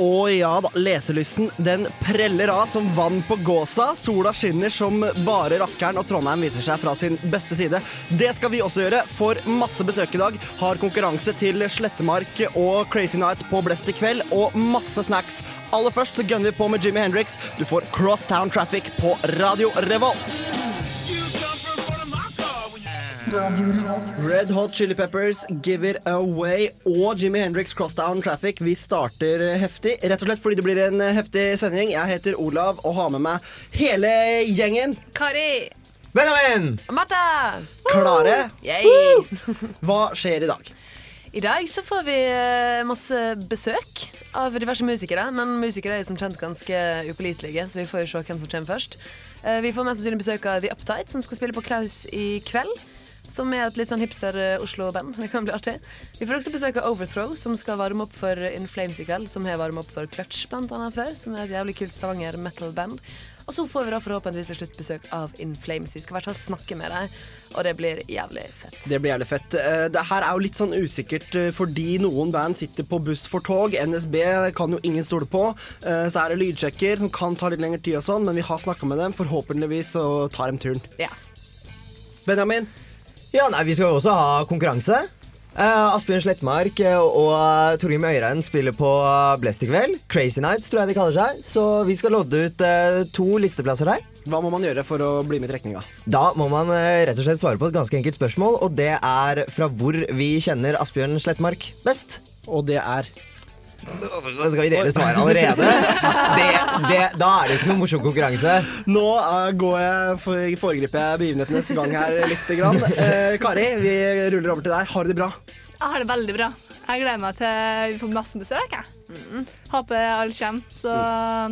Å ja da, leselysten den preller av som vann på gåsa. Sola skinner som bare rakkeren, og Trondheim viser seg fra sin beste side. Det skal vi også gjøre, får masse besøk i dag. Har konkurranse til Slettemark og Crazy Nights på Blest i kveld, og masse snacks. Aller først så gunner vi på med Jimmy Hendrix. Du får Crosstown Traffic på Radio Revolt. Red Hot Chili Peppers, Give It Away og Jimmy Hendrix Crosstown Traffic. Vi starter heftig, rett og slett fordi det blir en heftig sending. Jeg heter Olav og har med meg hele gjengen. Kari. Benjamin! Martha. Klare? Yay. Hva skjer i dag? I dag så får vi eh, masse besøk av diverse musikere. Men musikere er som kjent ganske upålitelige, så vi får jo se hvem som kommer først. Eh, Vi får mest sannsynlig besøk av The Uptight, som skal spille på Klaus i kveld. Som er et litt sånn hipster eh, Oslo-band. Det kan bli artig. Vi får også besøk av Overthrow, som skal varme opp for In Flames i kveld. Som har varmet opp for Clutch blant annet før, som er et jævlig kult Stavanger metal-band. Og så får vi da forhåpentligvis til slutt besøk av In Flames. Vi skal i hvert fall snakke med dem, og det blir jævlig fett. Det blir jævlig fett. Eh, Det her er jo litt sånn usikkert eh, fordi noen band sitter på buss for tog. NSB kan jo ingen stole på. Eh, Så er det lydsjekker som kan ta litt lengre tid og sånn, men vi har snakka med dem. Forhåpentligvis så tar de turen. Ja. Benjamin, Ja, nei, Vi skal jo også ha konkurranse. Uh, Asbjørn Slettmark og og Torgrim Øyrein spiller på Blest i kveld. Crazy Nights tror jeg de kaller seg. Så vi skal lodde ut uh, to listeplasser der. hva må man gjøre for å bli med i trekninga? Da må man uh, rett og slett svare på et ganske enkelt spørsmål, og det er fra hvor vi kjenner Asbjørn Slettmark best. Og det er Skal vi dele svaret allerede? Det, det, da er det jo ikke noe morsom konkurranse. Nå eh, går jeg for, foregriper jeg begivenhetenes gang her litt. Grann. Eh, Kari, vi ruller over til deg. Har du det bra? Jeg har det veldig bra. Jeg gleder meg til vi får masse besøk. Jeg. Håper alle kommer, så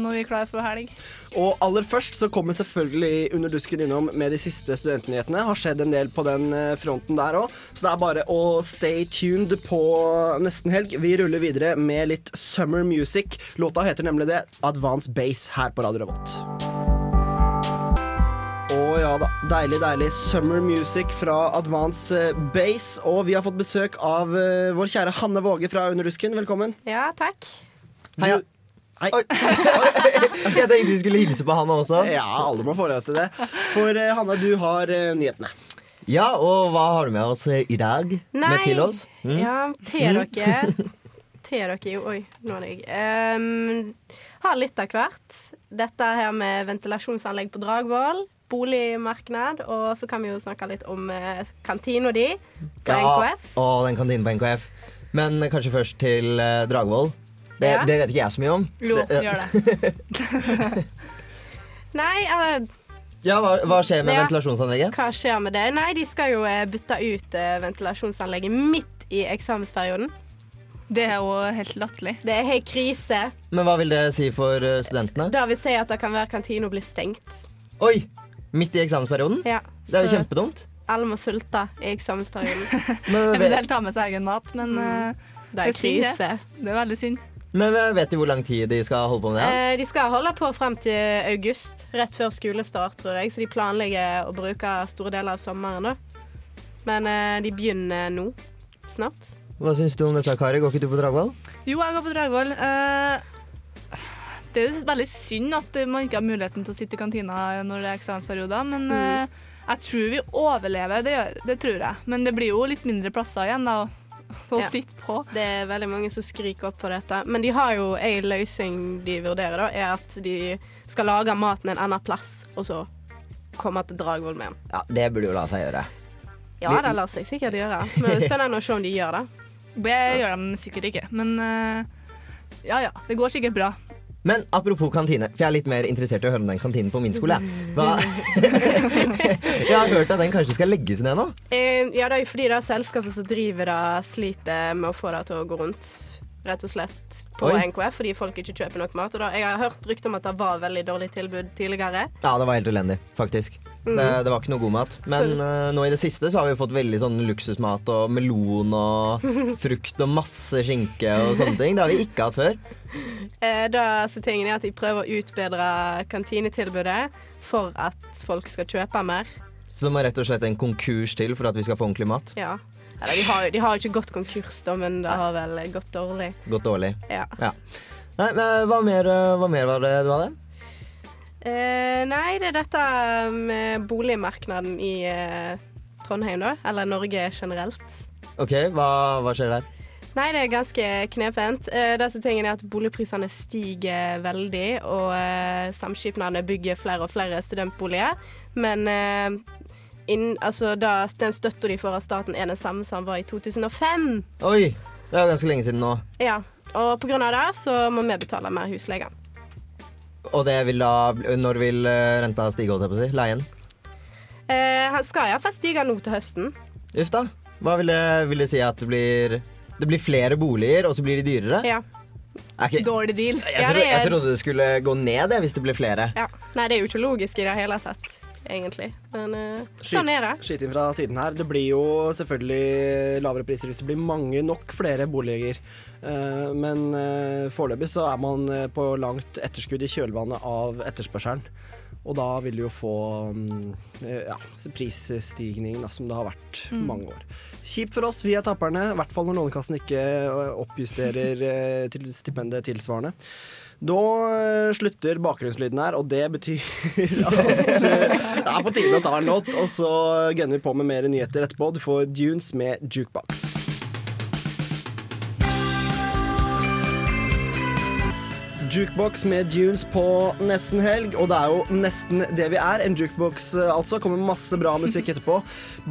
nå er vi klare for helg. Og aller først så kommer selvfølgelig Under dusken innom med de siste studentnyhetene. Har skjedd en del på den eh, fronten der òg, så det er bare å stay tuned på nesten helg. Vi ruller videre med litt summer music. Låta heter nemlig det Advance Base her på Radio Revolt. Å ja da. Deilig, deilig summer music fra Advance eh, Base. Og vi har fått besøk av eh, vår kjære Hanne Våge fra Underdusken. Velkommen. Ja, takk. Hei. Oi. Jeg tenkte vi skulle hilse på Hanna også. Ja, alle må få lov til det. For eh, Hanne, du har eh, nyhetene. Ja, og hva har du med oss eh, i dag? Nei. Med til oss? Mm. Ja, til dere. Til dere, jo. Oi, nå er jeg um, Har litt av hvert. Dette her med ventilasjonsanlegg på Dragvoll. Boligmarked. Og så kan vi jo snakke litt om uh, kantina di på NKF. Og den kantinen på NKF. Men eh, kanskje først til eh, Dragvoll. Det, Ja. det vet ikke jeg så mye om. Jo, Det- gjør det. Nei, eller Ja, hva, hva skjer med Ja. ventilasjonsanlegget? hva skjer med det? Nei, de skal jo eh, bytte ut eh, ventilasjonsanlegget midt i eksamensperioden. Det er jo helt latterlig. Det er helt krise. Men hva vil det si for eh, studentene? Da vil si at det kan være kantina blir stengt. Oi! Midt i eksamensperioden? Ja, Det er jo så kjempedumt. alle må sulte i eksamensperioden. Men, vil helt ta med seg egen mat, men eh, Det er Det er synd, det. krise. det er veldig synd. Men vet du hvor lang tid de skal holde på med det? Eh, de skal holde på frem til august, rett før skolestart, tror jeg. Så de planlegger å bruke store deler av sommeren, da. Men eh, de begynner nå. Snart. Hva syns du om dette, Kari? Går ikke du på Dragvoll? Jo, jeg går på Dragvoll. Eh, det er jo veldig synd at man ikke har muligheten til å sitte i kantina når det er eksamensperioder, men mm. jeg tror vi overlever, det, det tror jeg. Men det blir jo litt mindre plasser igjen da, å Ja. sitte på. Det er veldig mange som skriker opp på dette. Men de har jo en løsning de vurderer, da, er at de skal lage maten en annen plass, og så komme til Dragvoll med den. Ja, Det burde jo la seg gjøre. Ja, det lar seg sikkert gjøre. Men det er spennende å se om de gjør det. Det gjør de sikkert ikke, men eh, ja ja, det går sikkert bra. Men apropos kantine, for jeg er litt mer interessert i å høre om den kantinen på min skole. jeg. Har hørt at den kanskje skal legges ned nå. Eh, ja, det er jo fordi det selskapet som driver det, sliter med å få det til å gå rundt. Rett og slett på Oi. NKF, fordi folk ikke kjøper nok mat. Og da, jeg har hørt rykter om at det var veldig dårlig tilbud tidligere. Ja, det var helt elendig, faktisk. Det, det var ikke noe god mat. Men eh, nå i det siste så har vi fått veldig sånn luksusmat og melon og frukt og masse skinke og sånne ting. Det har vi ikke hatt før. Eh, da, så tingen er at de prøver å utbedre kantinetilbudet for at folk skal kjøpe mer. Så det må rett og slett en konkurs til for at vi skal få ordentlig mat. Ja. Eller, de har de har ikke gått konkurs, da, men det har vel gått dårlig. Gått dårlig. Ja. Ja. Nei, men hva mer, eh, hva mer var det du hadde? Eh, nei, det er dette med boligmarkedet i eh, Trondheim, da. Eller Norge generelt. OK, hva, hva skjer der? Nei, det er ganske knepent. Eh, det som tingen er at boligprisene stiger veldig, og eh, samskipnadene bygger flere og flere studentboliger. Men eh, inn, altså, da, den støtta de får av staten, er den samme som var i 2005. Oi, det er ganske lenge siden nå. Ja, og på grunn av det så må vi betale mer husleie. Og det vil da Når vil eh, renta stige, holdt jeg på å si? Leien? Eh, skal iallfall stige nå til høsten. Uff da. Hva vil det, vil det si at det blir Det blir flere boliger, og så blir de dyrere? Ja. Okay. Dårlig deal. jeg, tro, jeg trodde det skulle gå ned det, hvis det ble flere. ja. Nei, det er jo ikke logisk i det hele tatt, egentlig. Men uh, sånn er det. Skyt inn fra siden her. Det blir jo selvfølgelig lavere priser hvis det blir mange nok flere boliger. Uh, men uh, foreløpig så er man på langt etterskudd i kjølvannet av etterspørselen. Og da vil du jo få mm, eh, ja, prisstigning da, som det har vært mange år. Kjipt for oss, vi er taperne. I hvert fall når Lånekassen ikke oppjusterer til stipendet tilsvarende. Da eh, slutter bakgrunnslyden her, og det betyr at eh, det er på tide å ta en låt. Og så gunner vi på med mer nyheter etterpå. Du får Dunes med Jukebox. Jukebox med Dunes på nesten helg, og det er jo nesten det vi er. En jukebox, eh, altså. Kommer masse bra musikk etterpå.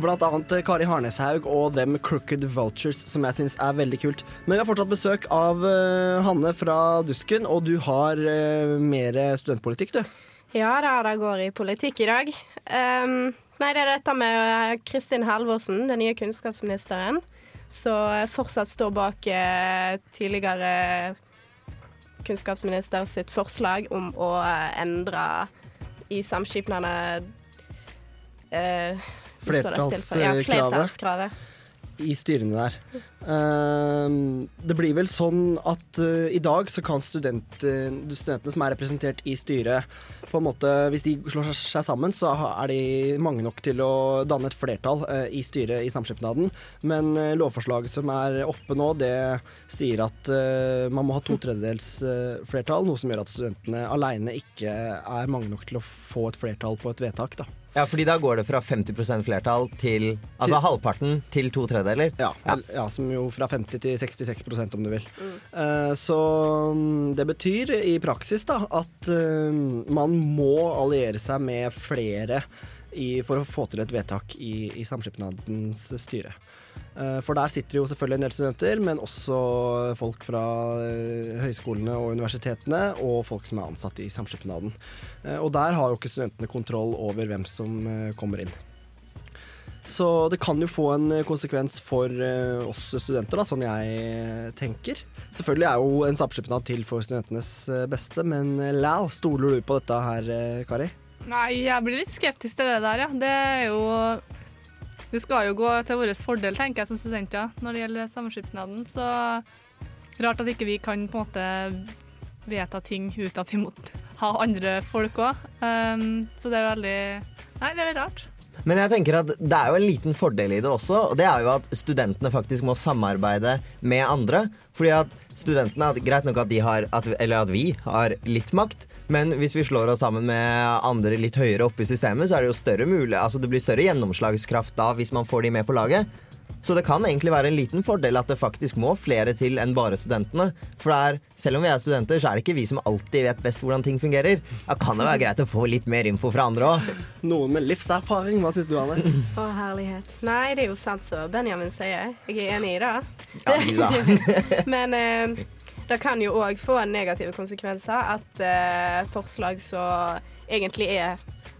Blant annet eh, Kari Harneshaug og Them Crooked Vultures, som jeg syns er veldig kult. Men vi har fortsatt besøk av uh, Hanne fra Dusken, og du har uh, mer studentpolitikk, du. Ja da, det går i politikk i dag. Um, nei, det er dette med Kristin Halvorsen, den nye kunnskapsministeren, som fortsatt står bak uh, tidligere kunnskapsminister sitt forslag om å eh, endre i samskipnadene eh, for? Ja, Flertallskravet. I styrene der. Ehm, det blir vel sånn at eh, i dag så kan student, studentene som er representert i styret, på en måte, hvis de slår seg, sammen, så er de mange nok til å danne et flertall eh, i styret i samskipnaden. Men eh, lovforslaget som er oppe nå, det sier at man må ha to tredjedels flertall, noe som gjør at studentene alene ikke er mange nok til å få et flertall på et vedtak. da. Ja, fordi da går det fra 50 flertall til Altså Til- halvparten til to tredjedeler. Ja, ja. ja, som jo fra 50 til 66% om du vil. Eh, så mm, det betyr i praksis da at uh, man må alliere seg med flere i, for å få til et vedtak i, i samskipnadens styre. Eh, for der sitter jo selvfølgelig en del studenter, men også folk fra eh, høyskolene og universitetene, og folk som er ansatt i samskipnaden. Eh, og der har jo ikke studentene kontroll over hvem som kommer inn. Så det kan jo få en konsekvens for oss studenter, da, sånn jeg tenker. Selvfølgelig er jo en samskipnad til for studentenes beste, men eh, stoler du på dette her, Kari? Nei, jeg blir litt skeptisk til det der, ja. Det er jo Det skal jo gå til vår fordel, tenker jeg, som studenter når det gjelder samskipnaden. Så rart at ikke vi kan på en måte vedta ting vi må ha andre folk òg. Um, så det er veldig Nei, det er rart. Men jeg tenker at det er jo en liten fordel i det også, og det er jo at studentene faktisk må samarbeide med andre. Fordi at studentene, Greit nok at, de har, at, eller at vi har litt makt, men hvis vi slår oss sammen med andre litt høyere oppe i systemet, så er det jo større mulig, altså det blir større gjennomslagskraft da hvis man får de med på laget. Så det kan egentlig være en liten fordel at det faktisk må flere til enn bare studentene. For det er, selv om vi er studenter, så er det ikke vi som alltid vet best hvordan ting fungerer. Da kan det være greit å få litt mer info fra andre òg. Noen med livserfaring, hva syns du, Anne? Å, herlighet. Nei, det er jo sant som Benjamin sier. Jeg er enig i det. Ja, da. Men eh, det kan jo òg få negative konsekvenser at eh, forslag som egentlig er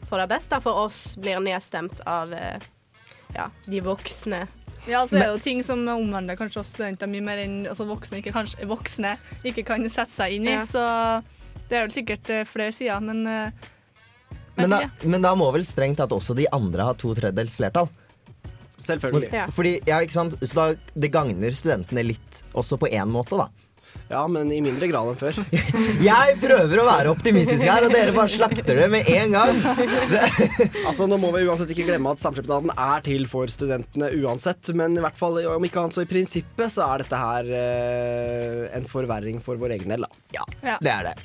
for det beste for oss, blir nedstemt av eh, ja, de voksne. Ja, altså, det er jo ting som omvender kanskje oss studenter mye mer enn altså voksne, ikke, kanskje, voksne ikke kan sette seg inn i. Ja. Så det er vel sikkert eh, flere sider, men eh, Men da, men da må vel strengt tatt også de andre ha to tredjedels flertall? Selvfølgelig. Ja. Fordi, ja, ikke sant? Så da, det gagner studentene litt også på én måte, da. Ja, men i mindre grad enn før. Jeg prøver å være optimistisk her, og dere bare slakter det med en gang. Altså, Nå må vi uansett ikke glemme at samskipnaden er til for studentene uansett. Men i hvert fall, om ikke annet så i prinsippet så er dette her eh, en forverring for vår egen del. da. Ja, Ja. det er det.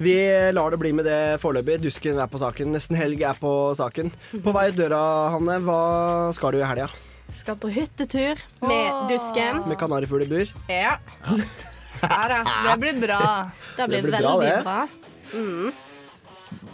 Vi lar det bli med det foreløpig. Dusken er på saken. Nesten helg er på saken. På vei ut døra, Hanne, hva skal du i helga? Skal på hyttetur med Åh. dusken. Med kanarifugl i bur? Ja. Ja da. Det blir bra. Det blir, Det blir bra, veldig det. bra. Mm.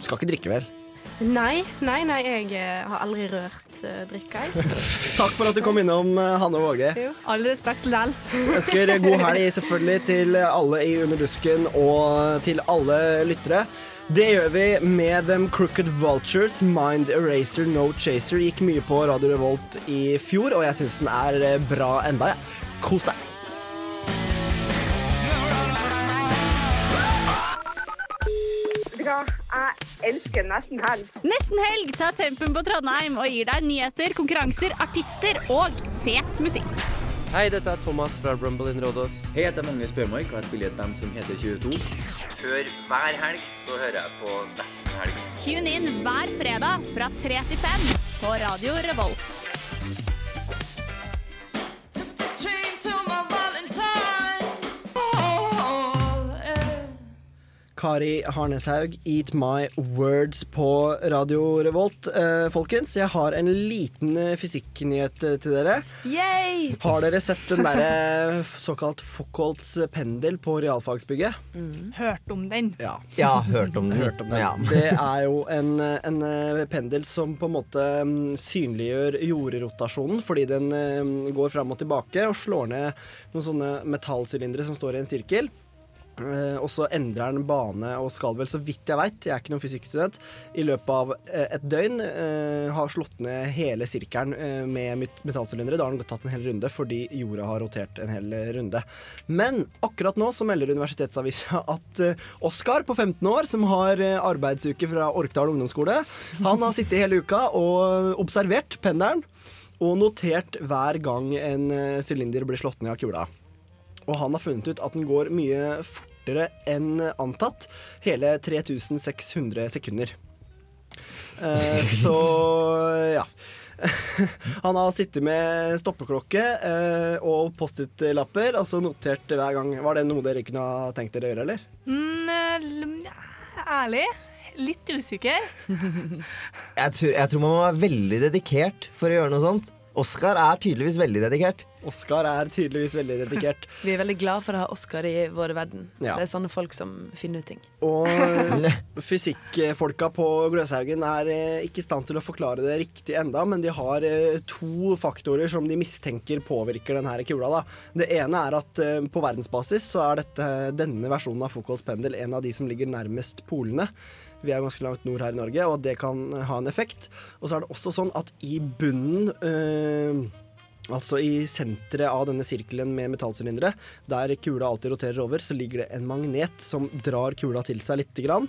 Skal ikke drikke, vel? Nei, nei, nei, jeg eh, har aldri rørt uh, drikka, jeg. Takk for at du kom innom, eh, Hanne Våge. All respekt lell. Ønsker god helg selvfølgelig til alle i Under dusken og til alle lyttere. Det gjør vi med Them Crooked Vultures, Mind Eraser, No Chaser. Gikk mye på Radio Revolt i fjor, og jeg syns den er eh, bra enda, jeg. Kos deg. Jeg elsker nesten helg. Nesten helg tar tempen på Trondheim og gir deg nyheter, konkurranser, artister og fet musikk. Hei, dette er Thomas fra Rumble in Rådås. Hei, jeg heter Magnus Børmark, og jeg spiller i et band som heter 22. Før hver helg så hører jeg på Nesten helg. Tune inn hver fredag fra 3 til 5 på Radio Revolt. Kari Harneshaug, Eat My Words på Radio Revolt. Eh, folkens, jeg har en liten eh, fysikknyhet eh, til dere. Yay! Har dere sett den derre såkalt Fockholts pendel på realfagsbygget? Hørt om den. Ja. Ja, hørt om den. Hørt om den. Ja. Det er jo en, en eh, pendel som på en måte mm, synliggjør jordrotasjonen, fordi den går fram og tilbake og slår ned noen sånne metallsylindere som står i en sirkel. Eh, og så endrer den bane og skal vel, så vidt jeg veit, jeg er ikke noen fysikkstudent, i løpet av eh, et døgn eh, ha slått ned hele sirkelen eh, med met- metallsylindere. Da har den tatt en hel runde fordi jorda har rotert en hel runde. Men akkurat nå så melder Universitetsavisa at Oskar på 15 år, som har arbeidsuke fra Orkdal ungdomsskole, han har sittet hele uka og observert pendelen og notert hver gang en sylinder blir slått ned av kula. Og han har funnet ut at den går mye fortere enn antatt. Hele 3600 sekunder. Eh, så ja. Han har sittet med stoppeklokke eh, og Post-It-lapper, altså notert hver gang. Var det noe dere kunne ha tenkt dere å gjøre, eller? Mm, eh, ærlig, litt usikker. Jeg tror, jeg tror man må være veldig dedikert for å gjøre noe sånt. Oskar er tydeligvis veldig dedikert. Oskar er tydeligvis veldig dedikert. Vi er veldig glad for å ha Oscar i vår verden. Ja. Det er sånne folk som finner ut ting. Og fysikkfolka på Gløshaugen er eh, ikke i stand til å forklare det riktig enda, men de har eh, to faktorer som de mistenker påvirker denne kula. Da. Det ene er at eh, på verdensbasis så er dette, denne versjonen av Foucaults pendel en av de som ligger nærmest polene. Vi er ganske langt nord her i Norge, og det kan ha en effekt. Og så er det også sånn at i bunnen eh, Altså i senteret av denne sirkelen med metallsylindere, der kula alltid roterer over, så ligger det en magnet som drar kula til seg lite grann.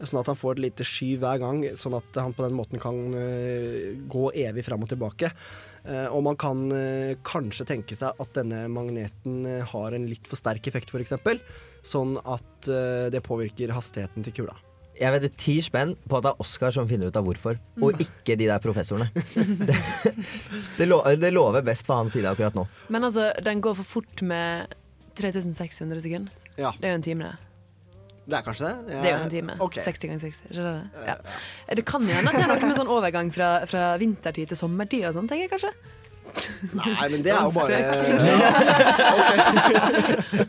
Sånn at han får et lite sky hver gang, sånn at han på den måten kan øh, gå evig fram og tilbake. Eh, og man kan øh, kanskje tenke seg at denne magneten har en litt for sterk effekt, f.eks. Sånn at det påvirker hastigheten til kula. Jeg vedder ti spenn på at det er Oskar som finner ut av hvorfor, og ikke de der professorene. det, det, lo, det lover best for hans side akkurat nå. Men altså, den går for fort med 3600 sekunder. Ja. Det er jo en time, det. Det er kanskje det? Det er jo en time. Okay. 60 ganger 60. Skjønner det? det? Ja. Det kan jo hende at det er noe med sånn overgang fra, fra vintertid til sommertid og sånn, tenker jeg kanskje. Nei, men det er jo bare Spøk.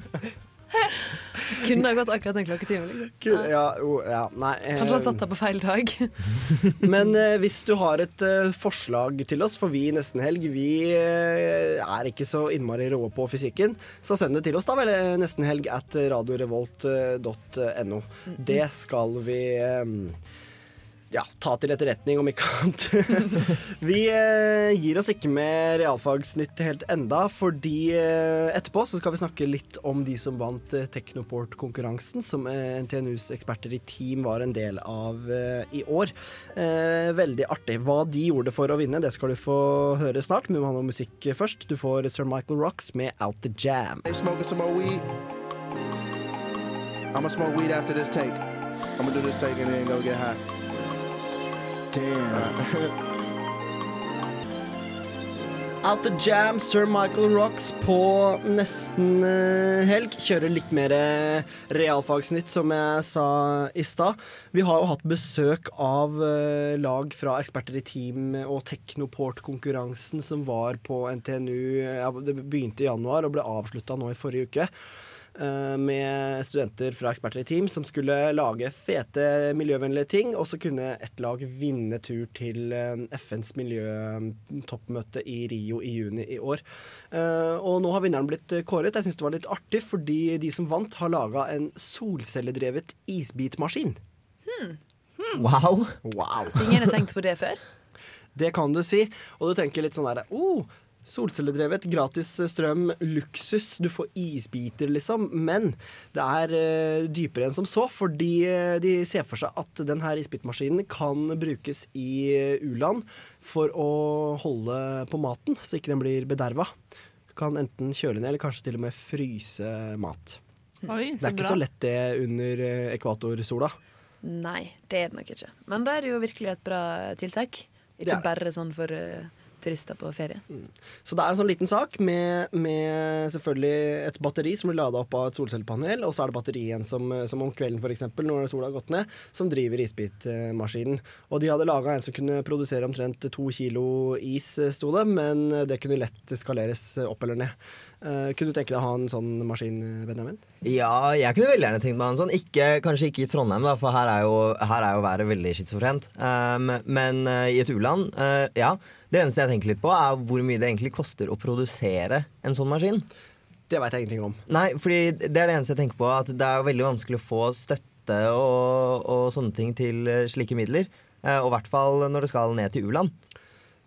Kunne ha gått akkurat den klokketimen. Liksom. Ja, oh, ja, nei eh, Kanskje han satt der på feil dag. Men eh, hvis du har et eh, forslag til oss, for vi i Nesten Helg vi eh, er ikke så innmari rå på fysikken, så send det til oss, da vel. eh, Nestenhelg at radiorevolt.no. Det skal vi eh, ja, ta til etterretning, om ikke annet. vi eh, gir oss ikke med realfagsnytt helt enda, fordi eh, etterpå så skal vi snakke litt om de som vant eh, Teknoport-konkurransen, som eh, NTNUs eksperter i team var en del av i år. Veldig artig. Hva de gjorde for å vinne, det skal du få høre snart, men vi må ha noe musikk først. Du får Sir Michael Rocks med Out The Jam. I'm smoke weed after this take. I'ma do this take and then go get high. Damn. Out the Jam, Sir Michael Rocks på nesten eh, helg. Kjører litt mer eh, realfagsnytt, som jeg sa i stad. Vi har jo hatt besøk av eh, lag fra Eksperter i team og Teknoport-konkurransen som var på NTNU. Det begynte i januar og ble avslutta nå i forrige uke. Eh, Med studenter fra Eksperter i team som skulle lage fete, miljøvennlige ting. Og så kunne ett lag vinne tur til eh, FNs miljøtoppmøte i Rio i juni i år. Eh, Og nå har vinneren blitt kåret. Jeg syns det var litt artig, fordi de som vant, har laga en solcelledrevet isbitmaskin. Wow. wow. Ingen har tenkt på det før. Det kan du si. Og du tenker litt sånn derre oh, Solcelledrevet, gratis strøm, luksus. Du får isbiter, liksom. Men det er uh, dypere enn som så, fordi eh, de ser for seg at denne isbitmaskinen kan brukes i eh, u-land for å holde på maten, så ikke den blir bederva. Du kan enten kjøle ned eller kanskje til og med fryse mat. Oi, det er ikke så lett det under ekvatorsola. Nei, det er det nok ikke. Men da er det jo virkelig et bra tiltak. Ikke bare sånn for eh, turister på ferie. Så det er en sånn liten sak med, med selvfølgelig et batteri som blir lada opp av et solcellepanel, og så er det batteri igjen som, som om kvelden f.eks., når sola har gått ned, som driver isbitmaskinen. Og de hadde laga en som kunne produsere omtrent to kilo is, sto det, men det kunne lett skaleres opp eller ned. Eh, kunne du tenke deg å ha en sånn maskin, Benjamin? Ja, jeg kunne veldig gjerne tenkt meg en sånn. Ikke, kanskje ikke i Trondheim, da, for her er jo, her er jo været veldig schizofrent. Um, men uh, i et u-land, uh, ja. Det eneste jeg tenker litt på, er hvor mye det egentlig koster å produsere en sånn maskin. Det veit jeg ingenting om. Nei, fordi det er det eneste jeg tenker på. At det er veldig vanskelig å få støtte og, og sånne ting til slike midler. Og i hvert fall når det skal ned til u-land.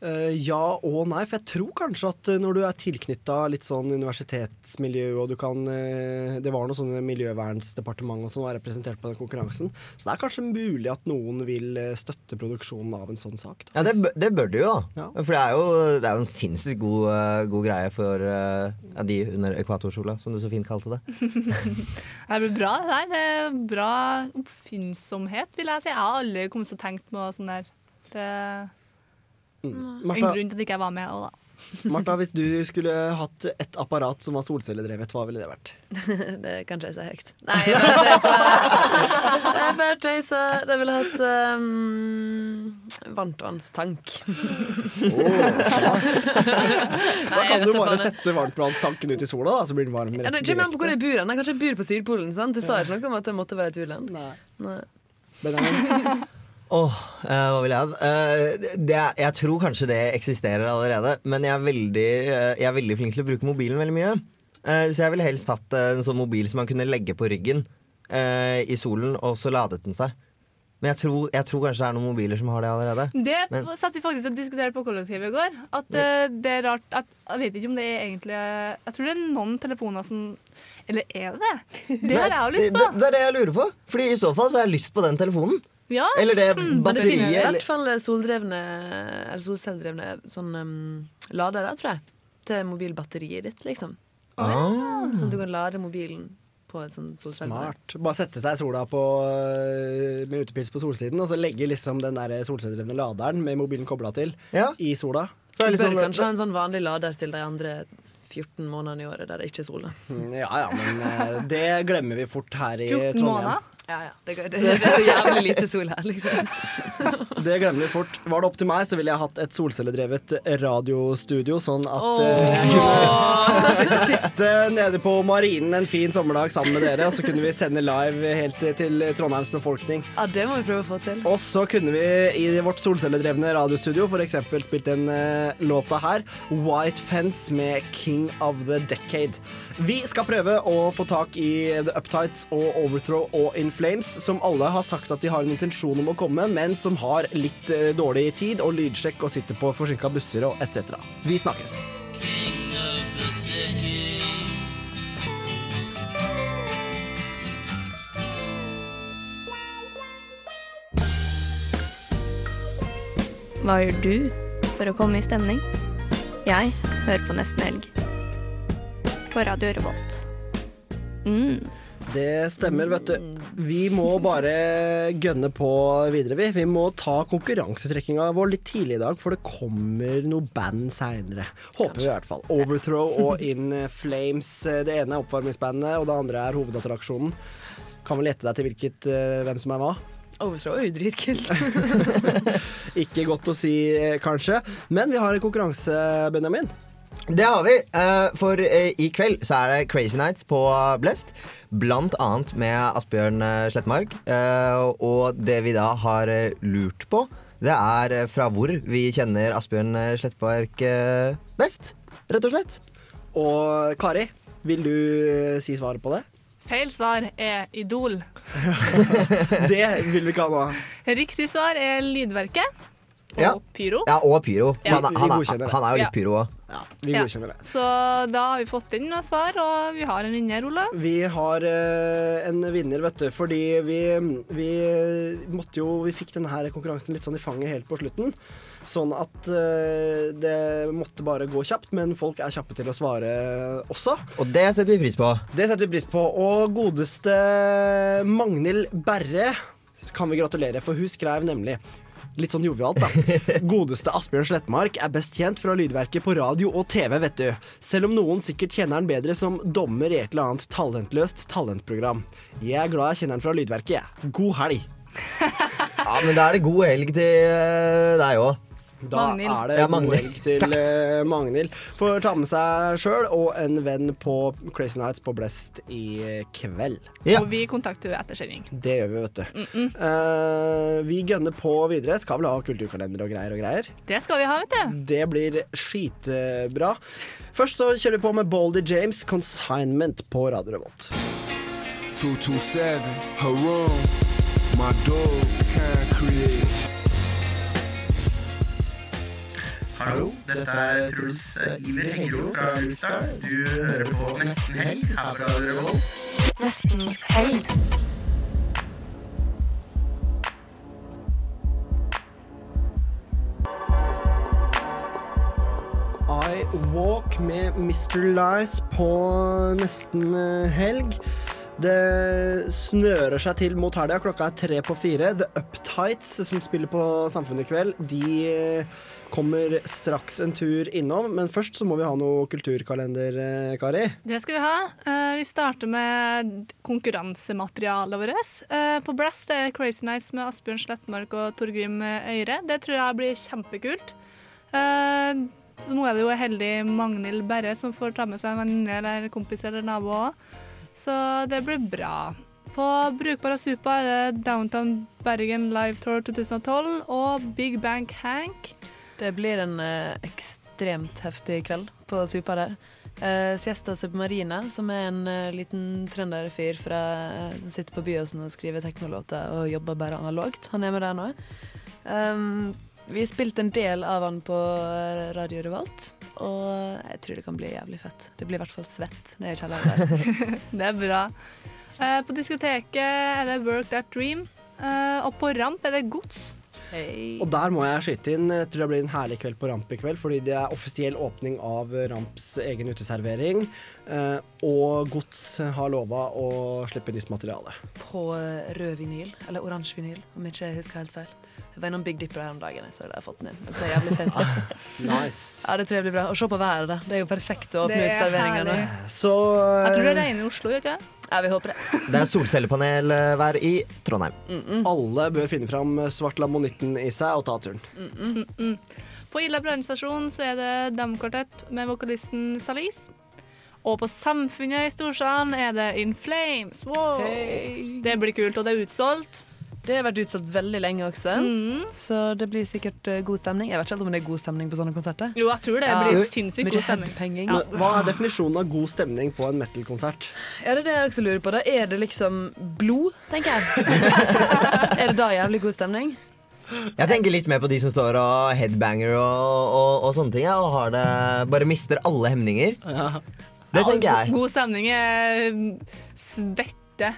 Eh, ja og nei, for jeg tror kanskje at eh, når du er tilknytta litt sånn universitetsmiljø, og du kan eh, Det var noe sånn miljøvernsdepartement som var representert på den konkurransen. Så det er kanskje mulig at noen vil støtte produksjonen av en sånn sak. Da. Ja, det, det bør du jo, da. For det er jo, det er jo en sinnssykt god, god greie for ja, de under ekvatorsola, som du så fint kalte det. Det blir bra, det der. Det er bra oppfinnsomhet, vil jeg si. Jeg har aldri kommet til å tenke på sånn der. Det er en grunn til at ikke jeg var med òg, da. Martha, hvis du skulle hatt et apparat som var solcelledrevet, hva ville det vært? det kan jeg si høyt. Nei, jeg bare tøyser. Jeg bare tøyser. Det ville hatt um, varmtvannstank. Da kan du bare sette varmtvannstanken ut i sola, da, så blir den varm Ja, rett det kommer an på hvor jeg bor. Jeg Kanskje jeg bor på Sydpolen. sant? Du sa ikke noe om at det måtte være et u-land. Benjamin? Åh, eh, hva vil jeg? Eh, det, jeg tror kanskje det eksisterer allerede, men jeg er veldig, eh, jeg er veldig flink til å bruke mobilen veldig mye. Eh, så jeg ville helst hatt en sånn mobil som man kunne legge på ryggen eh, i solen, og så ladet den seg. Men jeg tror, jeg tror kanskje det er noen mobiler som har det allerede. Det Men- satt vi faktisk og diskuterte på kollektivet i går. At eh, det er rart at, Jeg vet ikke om det er egentlig Jeg tror det er noen telefoner som Eller er det det? Det har jeg jo lyst på. Det, det er det jeg lurer på. Fordi i så fall så har jeg lyst på den telefonen. Ja, Eller det mm. Men det batteriet, finnes i hvert fall soldrevne Eller solcelledrevne sånn um, ladere, tror jeg. Til mobilbatteriet ditt, liksom. Ah. Sånn at du kan lade mobilen på et sånt solcelle. Smart. Bare sette seg i sola på, øh, med utepils på solsiden, og så legge liksom den solcelledrevne laderen med mobilen kobla til i sola. Du bør kanskje ha en sånn vanlig lader til de andre 14 månedene i året der det ikke er sol. Mm, Ja ja, men øh, det glemmer vi fort her i 14 Trondheim. måneder? Ja, ja. Det, det, det er så jævlig lite sol her, liksom. Det glemmer vi fort. Var det opp til meg, så ville jeg hatt et solcelledrevet radiostudio, sånn at oh. eh, jeg kunne sitte, nede på marinen en fin sommerdag sammen med dere, og så kunne vi sende live helt til Trondheims befolkning. Ja, det må vi prøve å få til. Og så kunne vi i vårt solcelledrevne radiostudio f.eks. spilt den uh, låta her, White Fence med King of the Decade. Vi skal prøve å få tak i The Uptights og Overthrow og In Flames, som alle har sagt at de har en intensjon om å komme, men som har litt eh, dårlig tid og lydsjekk og sitter på forsinka busser og etc. Vi snakkes. Hva gjør du for å komme i stemning? Jeg hører på Nesten Helg. På Radio Revolt. Mm. Det stemmer, vet du. Vi må bare gønne på videre, vi. Vi må ta konkurransetrekkinga vår litt tidlig i dag, for det kommer noe band seinere. Håper vi i hvert fall. Overthrow og In Flames. Det ene er oppvarmingsbandet, og det andre er hovedattraksjonen. Kan vel gjette deg til hvilket, eh, hvem som er hva? Overthrow er jo dritkult. Ikke godt å si, eh, kanskje. Men vi har en konkurranse, Benjamin. Det har vi. eh, For eh, i kveld så er det Crazy Nights på Blest. Blant annet med Asbjørn eh, Slettmark. Eh, Og det vi da har lurt på, det er fra hvor vi kjenner Asbjørn Slettmark best. Rett og slett. Og Kari, vil du si svaret på det? Feil svar er Idol. Det vil vi ikke ha nå. Riktig svar er Lydverket og Ja. Pyro. Ja, og pyro. Ja. Han, er- han, er, han er jo litt Ja. pyro òg. Vi Ja. godkjenner det. Så da har vi fått inn noen svar, og vi har en vinner, Ola. Vi har uh, en vinner, vet du, fordi vi, vi måtte jo Vi fikk denne her konkurransen litt sånn i fanget helt på slutten. Sånn at uh, det måtte bare gå kjapt, men folk er kjappe til å svare også. Og det setter vi pris på. Det setter vi pris på. Og godeste Magnhild Berre kan vi gratulere, for hun skrev nemlig Litt sånn jovialt, da. Godeste Asbjørn Slettmark er best kjent fra lydverket på radio og TV, vet du. Selv om noen sikkert kjenner han bedre som dommer i et eller annet talentløst talentprogram. Jeg er glad jeg kjenner han fra lydverket, jeg. God helg. Ja, men da er det god helg til eh, deg òg. Da Magnil. er det Ja, god helg til uh, Magnhild. Får ta med seg sjøl og en venn på Crazy Nights på Blest i kveld. Ja. Og vi kontakter henne etter sending. Det gjør vi, vet du. Eh, vi gønner på videre. Skal vel ha kulturkalender og greier og greier. Det skal vi ha, vet du. Det blir skitbra. Først så kjører vi på med Boldy James, 'Consignment' på Radio Revolt. 227, Harum, my dog, can't creator. Hallo, dette er Truls Iver Hengro fra Luxar. Du hører på Nesten Helg her på Radio Revolt. Nesten helg. I Walk med Mr. Lies på nesten eh, helg. Det snører seg til mot helga. Klokka er tre på fire. The Uptights, som spiller på Samfunnet i kveld, de kommer straks en tur innom. Men først så må vi ha noe kulturkalender, eh, Kari. Det skal vi ha. Eh, vi starter med konkurransematerialet vårt. Eh, på Blast er det Crazy Nights med Asbjørn Slettmark og Torgrim Øyre. Det tror jeg blir kjempekult. Nå er det jo heldig Magnhild Berre som får ta med seg en venninne eller kompis eller nabo òg. Så det blir bra. På Brukbara Supa er det Downtown Bergen Live Tour 2012 og Big Bang Hank. Det blir en eh, ekstremt heftig kveld på Supa der. Eh, Siesta Submarine, som er en eh, liten trønderfyr fra som sitter på Byåsen og skriver teknolåter og jobber bare analogt. Han er med der nå. Um, vi spilte en del av han på eh, Radio Revolt, og jeg tror det kan bli jævlig fett. Det blir i hvert fall svett nede i kjelleren der. Det er bra. Eh, på diskoteket er det Work That Dream. Eh, og på Ramp er det Gods. Og der må jeg skyte inn. Jeg tror det blir en herlig kveld på Ramp i kveld, fordi det er offisiell åpning av Ramps egen uteservering. eh, Og Gods har lova å slippe nytt materiale. På rød vinyl, eller oransje vinyl, om ikke jeg husker helt feil. Jeg var innom Big Dipper her om dagen, jeg så det har fått den inn. Det ser jævlig fint ut. Nice. Ja, det tror jeg blir bra. Og se på været, da. Det er jo perfekt å åpne ut er serveringa nå. Så Jeg tror det eh, regner i Oslo, gjør ikke? Ja, vi håper det. Det er solcellepanelvær i Trondheim. alle bør finne fram svart lamonitten i seg og ta turen. Mm, mm. På Ila brannstasjon så er det Damkvartett med vokalisten Salis. Og på Samfunnet i Storsalen er det In Flames. Wow. Det blir kult, og det er utsolgt. Det har vært utsolgt veldig lenge også, Mm. så det blir sikkert eh, god stemning. Jeg vet ikke helt om det er god stemning på sånne konserter. Jo, jeg tror det Ja. blir sinnssykt god stemning. Ja. Hva er definisjonen av god stemning på en metal-konsert? Ja, det er det jeg også lurer på. Da er det liksom blod, tenker jeg. er det da jævlig god stemning? Jeg tenker litt mer på de som står og headbanger og, og, og sånne ting. Ja, og har det, bare mister alle hemninger. Det tenker jeg. God stemning er svette.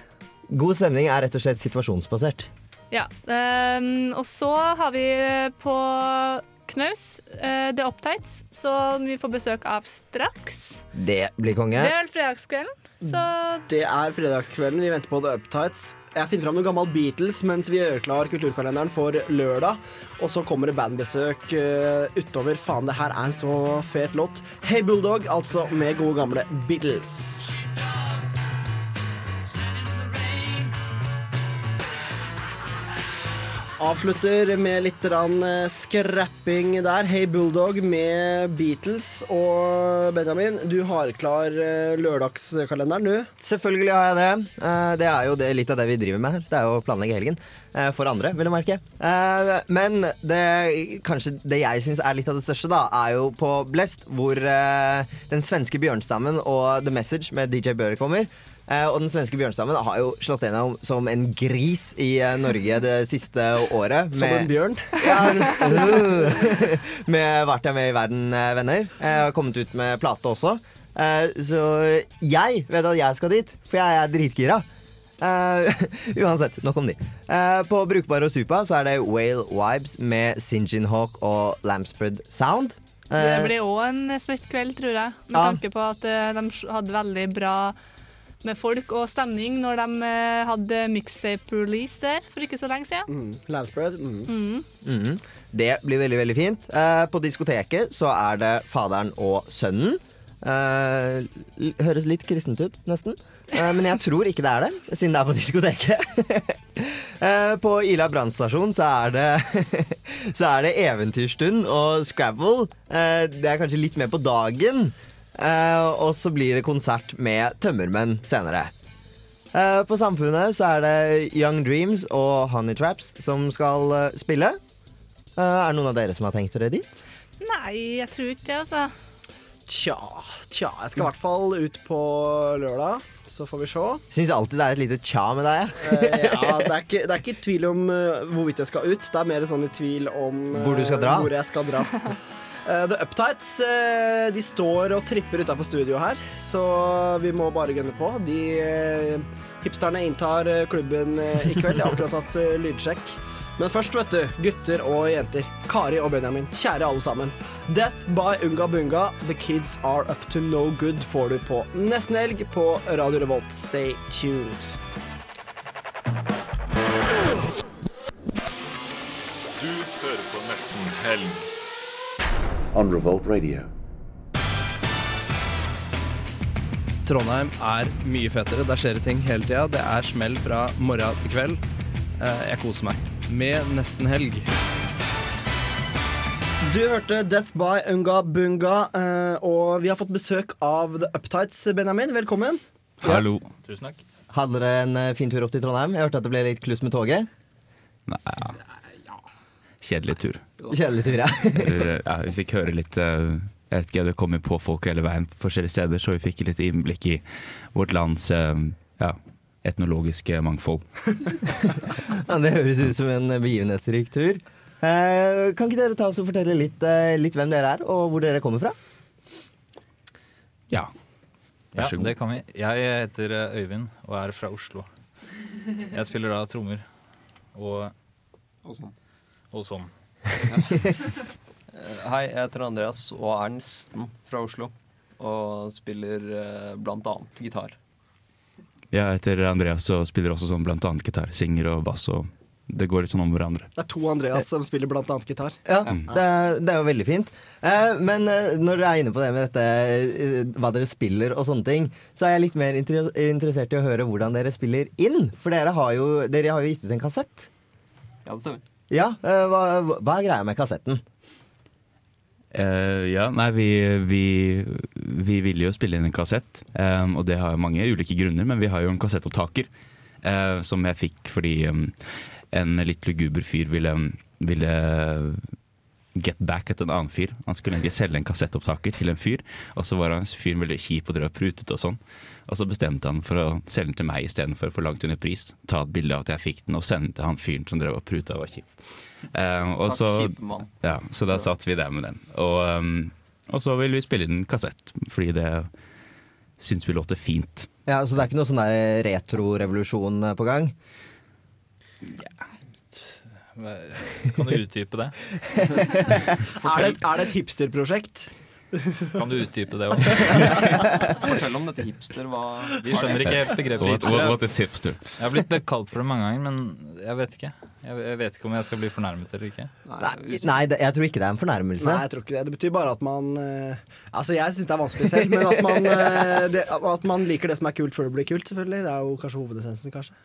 God stemning er rett og slett situasjonsbasert. Ja. Um, og så har vi på Knaus uh, The Uptights, som vi får besøk av straks. Det blir konge. Det er vel fredagskvelden, så Det er fredagskvelden. Vi venter på The Uptights. Jeg finner fram noe gammel Beatles mens vi gjør klar kulturkalenderen for lørdag. Og så kommer det bandbesøk uh, utover. Faen, det her er en så fet låt. Hey Bulldog, altså med gode gamle Beatles. Avslutter med litt eh, scrapping der. Hey Bulldog med Beatles. Og Benjamin, du har klar eh, lørdagskalenderen, du? Selvfølgelig har jeg det. Eh, Det er jo litt av det vi driver med her. Det er jo å planlegge helgen. For andre, vil du merke. Men det, kanskje det jeg syns er litt av det største, da, er jo på Blest, hvor den svenske bjørnstammen og The Message med DJ Bøhler kommer. Eh, og den svenske bjørnstammen har jo slått gjennom som en gris i eh, Norge det siste året. Som en bjørn? Ja, uh, med Vært jeg med i verden, eh, venner. Jeg har kommet ut med plate også. Eh, så jeg vet at jeg skal dit, for jeg er dritgira. Uh, uansett, nok om de. Uh, på Brukbar og Supa så er det Whale Vibes med Sinjin Hawk og Lampspread Sound. det Eh, blir òg en svett kveld, tror jeg. Med Ja. tanke på at de hadde veldig bra med folk og stemning når de eh, hadde mixtape-release der for ikke så lenge siden. Mm. Lampspread. Mm. Mm. Mhm. Det blir veldig veldig fint. Eh, på diskoteket så er det faderen og sønnen. Eh, høres litt kristent ut, nesten. Eh, men jeg tror ikke det er det, siden det er på diskoteket. Eh, på Ila brannstasjon så er det Så er det eventyrstund og Scrabble. Eh, det er kanskje litt mer på dagen. Eh, og så blir det konsert med tømmermenn senere. Eh, på Samfunnet så er det Young Dreams og Honey Traps som skal eh, spille. Eh, er det noen av dere som har tenkt dere dit? Nei, jeg tror ikke det, altså. Tja, tja. Jeg skal i hvert fall ut på lørdag, så får vi se. Syns alltid det er et lite tja med deg. Ja, det er, ikke, det er ikke tvil om hvorvidt jeg skal ut. Det er mer sånn i tvil om Hvor du skal dra? Hvor jeg skal dra. Eh, The Uptights eh, de står og tripper utafor studio her, så vi må bare gunne på. De eh, hipsterne inntar klubben i kveld. Jeg har akkurat hatt lydsjekk. Men først, vet du, gutter og jenter. Kari og Benjamin, kjære alle sammen. Death by Unga Bunga, The Kids Are Up To No Good får du på nesten helg på Radio Revolt. Stay tuned. Du hører på Nesten Helg. On Revolt Radio. Trondheim er mye fetere. Der skjer det ting hele tida. Det er smell fra morgen til kveld. Eh, Jeg koser meg. Med nesten helg. Du hørte Death by Unga Bunga, eh, og vi har fått besøk av The Uptights. Benjamin, velkommen. Hallo. Tusen takk. Hadde dere en eh, fin tur opp til Trondheim? Jeg hørte at det ble litt kluss med toget. Nei, ja. Kjedelig tur. Kjedelig tur, ja. Eller, ja, vi fikk høre litt eh, Jeg vet ikke, Det kom jo på folk hele veien på forskjellige steder, så vi fikk litt innblikk i vårt lands eh, ja, etnologiske mangfold. Ja, det høres ut som en begivenhetsrik tur. Eh, kan ikke dere ta oss og fortelle litt, eh, litt hvem dere er, og hvor dere kommer fra? Ja. Ja, Vær så god. det kan vi. Jeg heter eh, Øyvind og er fra Oslo. Jeg spiller da trommer og Og sånn. Og sånn. Hei, jeg heter Andreas og er nesten fra Oslo. Og spiller eh, blant annet gitar. Jeg heter Andreas og spiller også sånn blant annet gitar. Synger og bass og det går litt sånn om hverandre. Det er to Andreas som spiller blant annet gitar. Ja, det er, det er jo veldig fint. Eh, men eh, når dere er inne på det med dette, eh, hva dere spiller og sånne ting, så er jeg litt mer inter interessert i å høre hvordan dere spiller inn. For dere har jo, dere har jo gitt ut en kassett. Ja, det stemmer. Ja, eh, hva, hva er greia med kassetten? Uh, ja, nei, vi, vi, vi ville jo spille inn en kassett, Um, og det har jo mange ulike grunner, men vi har jo en kassettopptaker Uh, som jeg fikk fordi um, en litt luguber fyr ville, ville get back etter en annen fyr. Han skulle egentlig selge en kassettopptaker til en fyr, og så var han fyren veldig kjip og drev og prutet og sånn. Og så bestemte han for å selge den til meg istedenfor for langt under pris. Ta et bilde av at jeg fikk den og sende den til han fyren som drev og pruta og var kjip. Eh, og Takk, så, mann. ja, så da satt vi der med den. Og, um, og så ville vi spille inn kassett, fordi det syns vi låter fint. Ja, Så det er ikke noe sånn retrorevolusjon eh, på gang? Kan du utdype det? Er det, er det et hipsterprosjekt? Kan du utdype det òg? Fortell om dette hipster. Hva Vi skjønner ikke begrepet hipster. what- is hipster? Jeg har blitt kalt for det mange ganger, men jeg vet ikke. Jeg jeg vet ikke om jeg skal bli fornærmet eller ikke. Nei, nei jeg tror ikke det er en fornærmelse. Nei, jeg tror ikke det. Det betyr bare at man eh, Altså, jeg syns det er vanskelig selv, men at man, eh, det, at man liker det som er kult før det blir kult, selvfølgelig. Det er jo kanskje hovedessensen, kanskje.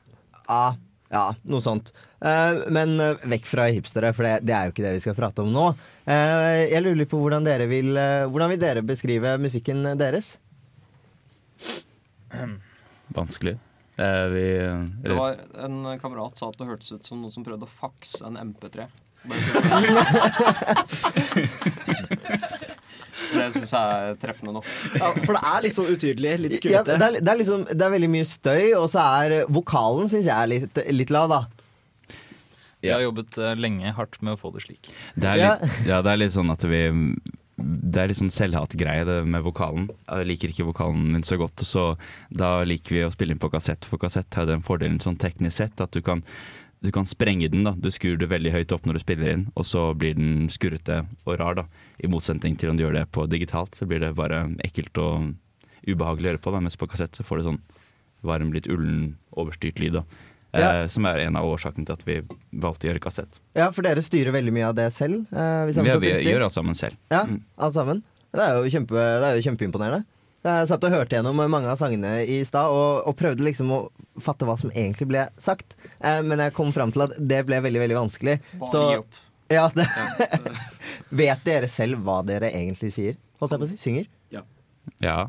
Ja, ja, noe sånt. Eh, men eh, vekk fra hipstere, for det, det er jo ikke det vi skal prate om nå. Eh, jeg lurer litt på hvordan dere vil Hvordan vil dere beskrive musikken deres? Vanskelig. Eh, vi, Det var En kamerat sa at det hørtes ut som noen som prøvde å fakse en MP3. Bare Det syns jeg er treffende nok. Ja, for det er litt sånn utydelig, litt Ja, det, er, det, er liksom, det er veldig mye støy, og så er vokalen syns jeg er litt, litt lav, da. Jeg har jobbet eh, lenge hardt med å få det slik. Det er litt, ja, det er litt sånn at vi Det er litt sånn selvhatgreie det med vokalen. Jeg liker ikke vokalen min så godt, så da liker vi å spille inn på kassett. For kassett har den fordelen sånn teknisk sett at du kan, du kan sprenge den. da Du skrur det veldig høyt opp når du spiller inn, og så blir den skurrete og rar. da I motsetning til om du gjør det på digitalt, så blir det bare ekkelt og ubehagelig å høre på. da Mens på kassett så får du sånn varm, litt ullen, overstyrt lyd. da Ja. eh, Som er en av årsakene til at vi valgte å gjøre kassett. Ja, For dere styrer veldig mye av det selv? Eh, Vi, forstått vi gjør alt sammen selv. Ja, Mm. alt sammen. Det er jo, kjempe, det er jo kjempeimponerende. Jeg satt og hørte gjennom mange av sangene i stad og, og prøvde liksom å fatte hva som egentlig ble sagt. Eh, men jeg kom fram til at det ble veldig veldig vanskelig. Bare gi opp. Ja, det, Vet dere selv hva dere egentlig sier? Holdt jeg på å si? Synger? Ja, Ja.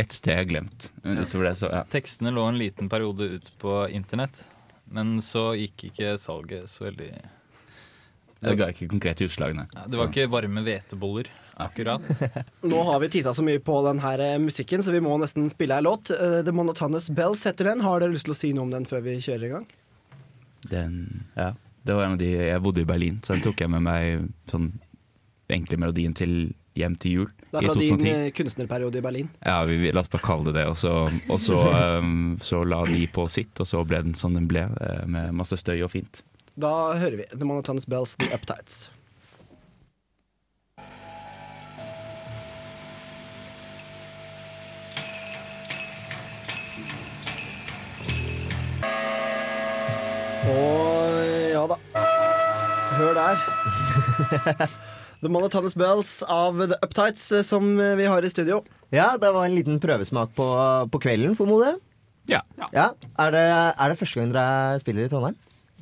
ett sted glemt. Utover det, så ja. Tekstene lå en liten periode ut på internett, men så gikk ikke salget så veldig Det ga ikke konkrete utslagene. Ja, Det var ikke varme hveteboller, akkurat. Nå har vi tisa så mye på den her eh, musikken, så vi må nesten spille ei låt. Eh, The Monotonous Bells heter den. Har dere lyst til å si noe om den før vi kjører i gang? Den, ja. Det var en av de Jeg bodde i Berlin, så den tok jeg med meg sånn egentlig melodien til hjem til jul Det er fra din 2010. eh, kunstnerperiode i Berlin. Ja, vi, vi, la oss bare kalle det det. Og så, og så, um, så la de på sitt, og så ble den som den ble, med masse støy og fint. Da hører vi The Monotonous Bells, The Uptights. Og ja da. Hør der. The Monotonous Bells av The Uptights, eh, som vi har i studio. Ja, det var en liten prøvesmak på, på kvelden, formoder jeg. Ja. ja. Er, det, er det første gang dere spiller i Trondheim?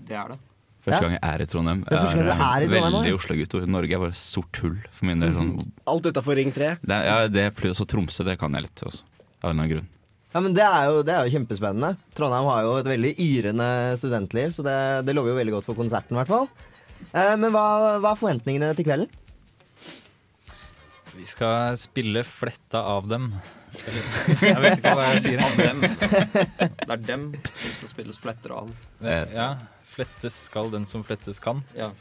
Det er det. Første gang jeg er i Trondheim. Det er første gang du er i Trondheim, veldig. Oslo-gutt. og Norge er bare sort hull for min del. Sånn. Alt utafor Ring 3. Det, ja, det pluss Tromsø, det kan jeg litt også. Av en eller annen grunn. Ja, men det er, jo, det er jo kjempespennende. Trondheim har jo et veldig yrende studentliv, så det, det lover jo veldig godt for konserten, i hvert fall. Eh, men hva, hva er forventningene til kvelden? Vi skal spille fletta av dem. Jeg vet ikke hva jeg sier. Av dem. Det er dem som skal spilles fletter av. Ja, flettes skal den som flettes kan. Ja.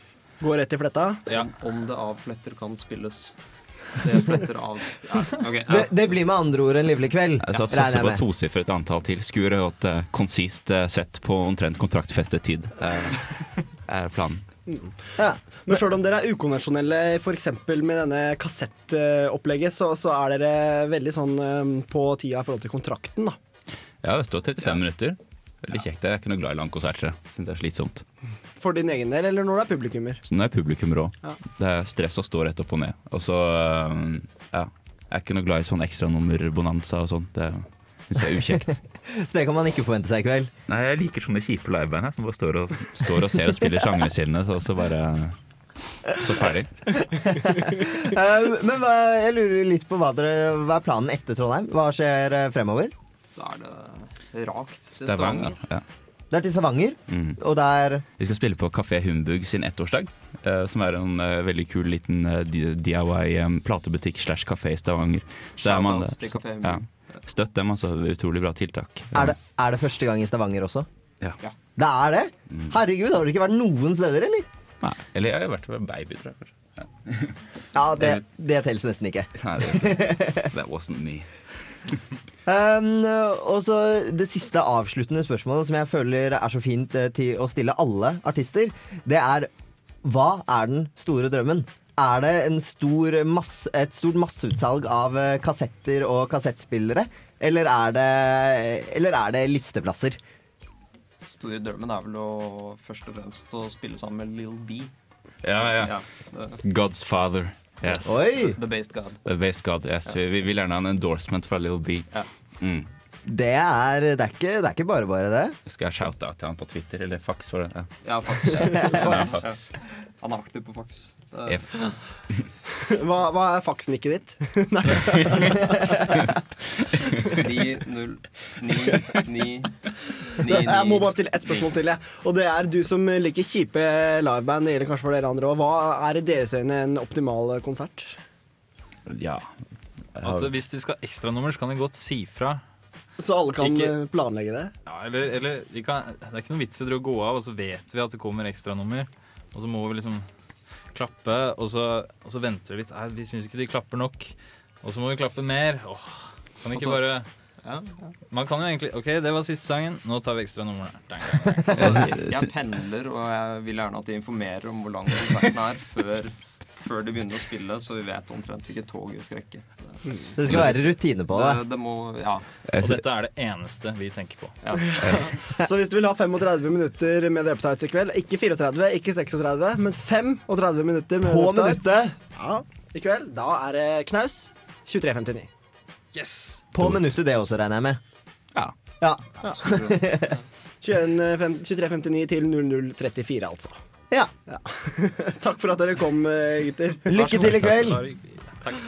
Gå rett i fletta. Ja. Om det av fletter kan spilles. Det av ja. okay, ja. Det, det blir med andre ord en livlig kveld. Jeg regner satser på et tosifret antall tilskuere og et uh, konsist uh, sett på omtrent kontraktfestet tid. Uh, er planen. Ja. Men sjøl om dere er ukonvensjonelle f.eks. med denne kassettopplegget, så, så er dere veldig sånn eh, på tida i forhold til kontrakten, da. Ja, det står 35 minutter. Veldig kjekt. Jeg er ikke noe glad i lange konserter. Jeg synes det er slitsomt. For din egen del, eller når du er publikummer? Så nå er det publikummer òg. Ja. Det er stress å stå rett opp og ned. Og så øh, ja. Jeg er ikke noe glad i sånn ekstranummer-bonanza og sånt. Det syns jeg er ukjekt. Så det kan man ikke forvente seg i kveld. Nei, jeg liker sånne kjipe liveband som bare står og, står og ser og spiller sangene sine, så, så bare Så ferdig. Eh, men hva, jeg lurer litt på hva, dere, hva er planen etter Trondheim? Hva skjer eh, fremover? Da er det rakt til Stavanger. Stavanger. Ja. Det er til Stavanger, Mm. og er Vi skal spille på Kafé Humbug sin ettårsdag, eh, som er en eh, veldig kul liten eh, DIY eh, platebutikk slash kafé i Stavanger. Så er man, Shoutouts til Café ja, støtt dem, altså. Utrolig bra tiltak. er det, er det første gang i Stavanger også? Ja. Det er det? Herregud, har du ikke vært noen steder, eller? Nei, eller jeg har vært ved baby, tror jeg. kanskje. Ja, det, det telles nesten ikke. Nei, det, that wasn't me. Um, og så Det siste avsluttende spørsmålet som jeg føler er så fint eh, til å stille alle artister, det er hva er den store drømmen? Er det en stor masse, et stort masseutsalg av eh, kassetter og kassettspillere? Eller er det, eller er det listeplasser? Store drømmen er vel å først og fremst å spille sammen med Lill B. Ja, ja. ja God's father. Yes. Oi! The based god. The based God, yes. Vi, vi vil gjerne ha en endorsement fra Little B. Mm. Det er, det, er ikke, det er ikke bare bare det. Skal jeg shoute out til han på Twitter, eller fax for det? Ja, fax. Ja, Fax. fax. Han er aktiv på fax. F. Hva, hva er faksnikket ditt? Nei. 9, 0, 9, 9, 9, Jeg må bare stille ett spørsmål til. Jeg. Og det er du som liker kjipe liveband, det gjelder kanskje for dere andre òg. Hva er i deres øyne en optimal konsert? Ja. At hvis de skal ha ekstranummer, så kan de godt si fra. Så alle kan Ikke- planlegge det? Ja, eller, eller de kan, Det er ikke noen vits i å gå av, og så vet vi at det kommer ekstranummer. Og så må vi liksom klappe, og så, og så venter vi litt. Nei, vi syns ikke de klapper nok. Og så må vi klappe mer. Åh, kan ikke bare Ja, Man kan jo egentlig OK, det var siste sangen. Nå tar vi ekstranumrene. nummer jeg pendler, og jeg vil gjerne at de informerer om hvor lang konserten er før, før de begynner å spille, så vi vet omtrent hvilket tog vi skal rekke. Det skal være rutine på det. Det, det må, ja. Og dette er det eneste vi tenker på. Så hvis du vil ha 35 minutter med The Uptights i kveld, ikke 34, ikke 36, men 35 minutter med På The Uptights. Ja, i kveld, da er det knaus 23.59. Yes! På minuttet det også, regner jeg med. Ja. ja. ja. 23.59 til 00.34, altså. Ja. Takk for at dere kom, eh, gutter. Lykke til i kveld. Takk.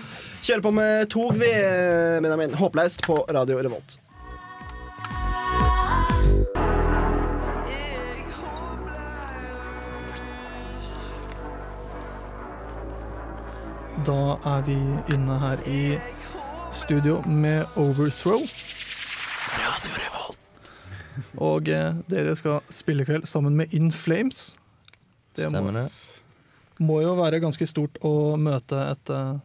Kjører på med tog, vi, eh, Benjamin. Håpløst på Radio Revolt. Da er vi inne her i studio med Overthrow. Og eh, dere skal spille i kveld sammen med In Flames. Det må, Stemmer det. må jo være ganske stort å møte et eh,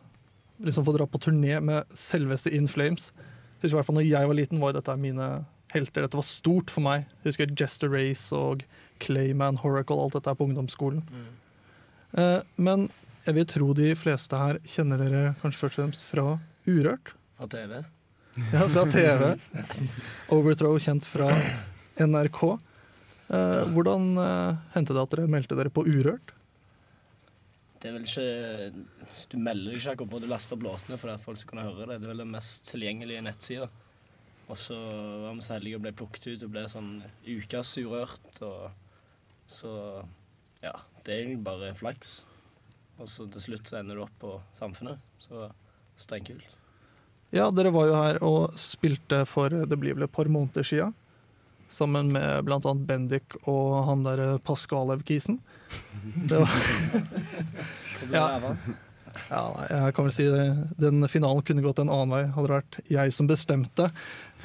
Liksom få dra på turné med selveste In Flames. Jeg husker i hvert fall når jeg var liten, var jo dette mine helter. Dette var stort for meg. Jeg husker Jester Race og Clayman, Horacle, alt dette er på ungdomsskolen. Eh, men jeg vil tro de fleste her kjenner dere kanskje først og fremst fra Urørt. Fra TV. Ja, fra TV. Overthrow kjent fra NRK. Eh, hvordan eh, hendte det at dere meldte dere på Urørt? Det er vel ikke Du melder deg ikke akkurat på du laster opp låtene for at folk skal kunne høre det. Det er vel den mest tilgjengelige nettsida. Og så var vi så heldige og ble plukket ut og ble sånn ukas urørt. Og så Ja, det er egentlig bare flaks. Og så til slutt så ender du opp på Samfunnet. Så steinkult. Ja, dere var jo her og spilte for det blir vel et par måneder sia. Sammen med annet Bendik og han der Pascal Evkisen. Det var Ja. Ja, jeg kan vel si det. Den finalen kunne gått en annen vei, hadde det vært jeg som bestemte.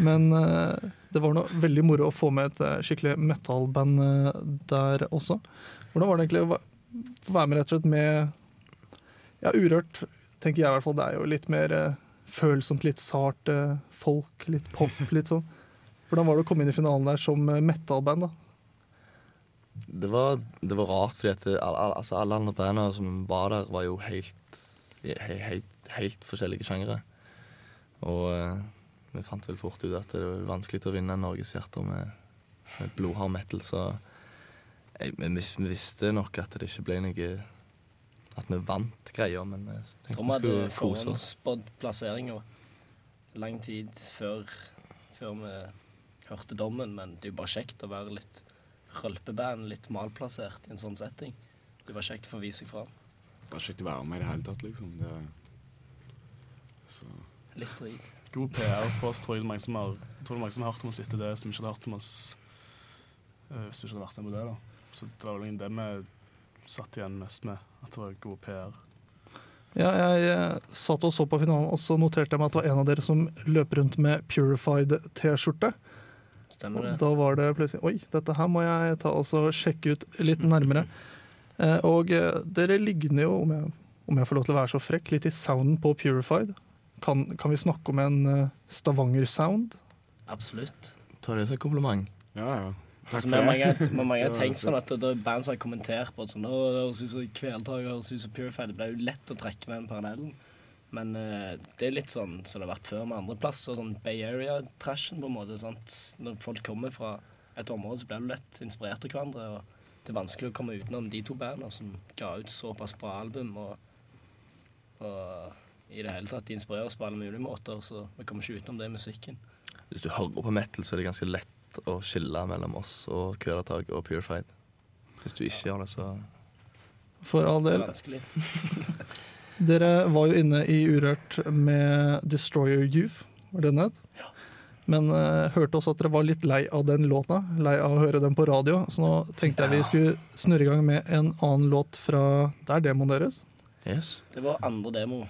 Men eh, det var noe veldig moro å få med et eh, skikkelig metal-band eh, der også. Hvordan var det egentlig å være med rett og slett med Ja, Urørt tenker jeg i hvert fall. Det er jo litt mer eh, følsomt, litt sart eh, folk, litt pop, litt sånn. Hvordan var det å komme inn i finalen der som eh, metal-band, da? Det var, det var rart, fordi at altså alle andre bandene som var der, var jo helt, he, helt, helt forskjellige sjangere. Og uh, vi fant vel fort ut at det var vanskelig å vinne Norges hjerter med blodhard metal, så jeg, vi, vi visste nok at det ikke ble noe At vi vant greier, men jeg tenkte Om vi hadde skulle kose oss. forhåndsspådd plasseringa lang tid før, før vi hørte dommen, men det er jo bare kjekt å være litt rølpeband, litt malplassert i en sånn setting. Det bare kjekt å få vise seg fram. Bare kjekt å være med i det hele tatt, liksom. Det, så. Litt drit. God PR for oss, tror jeg. Det er mange som har, tror det mange som har hørt om oss etter det, som ikke hadde hørt om oss eh, hvis vi ikke hadde vært med på det. da. Så det var vel det vi satt igjen mest med, at det var god PR. Ja, jeg eh, satt og så på finalen, og så noterte jeg meg at det var en av dere som løp rundt med Purified T-skjorte. Stemmer det. Og Da var det plutselig Oi, dette her må jeg ta og sjekke ut litt nærmere. Eh, og eh, dere ligner jo, om jeg, om jeg får lov til å være så frekk, litt i sounden på Purified. Kan, kan vi snakke om en Stavanger-sound? Absolutt. Ta det som kompliment. Ja, ja. Altså, vi mange, vi har tenkt sånn at det er band som har kommentert på at sånn, Å, det høres ut som Kvelertak, høres ut som Purified. Det ble jo lett å trekke den parallellen. Men uh, det er litt sånn som det har vært før med andreplasser. Sånn Bay Area-trashen, på en måte. sant? Når folk kommer fra et område, så blir du lett inspirert av hverandre. og Det er vanskelig å komme utenom de to bandene som ga ut såpass bra album. Og, og i det hele tatt, de inspirerer oss på alle mulige måter, så vi kommer ikke utenom det i musikken. Hvis du hører på metal, så er det ganske lett å skille mellom oss og Kvelertak og Purified. Hvis du ikke gjør det, så For all del. Dere var jo inne i Urørt med Destroyer Youth, var det den het? Men uh, hørte også at dere var litt lei av den låta, lei av å høre den på radio. Så nå tenkte jeg vi skulle snurre i gang med en annen låt fra Det er demoen deres. Yes. Det var andre demo.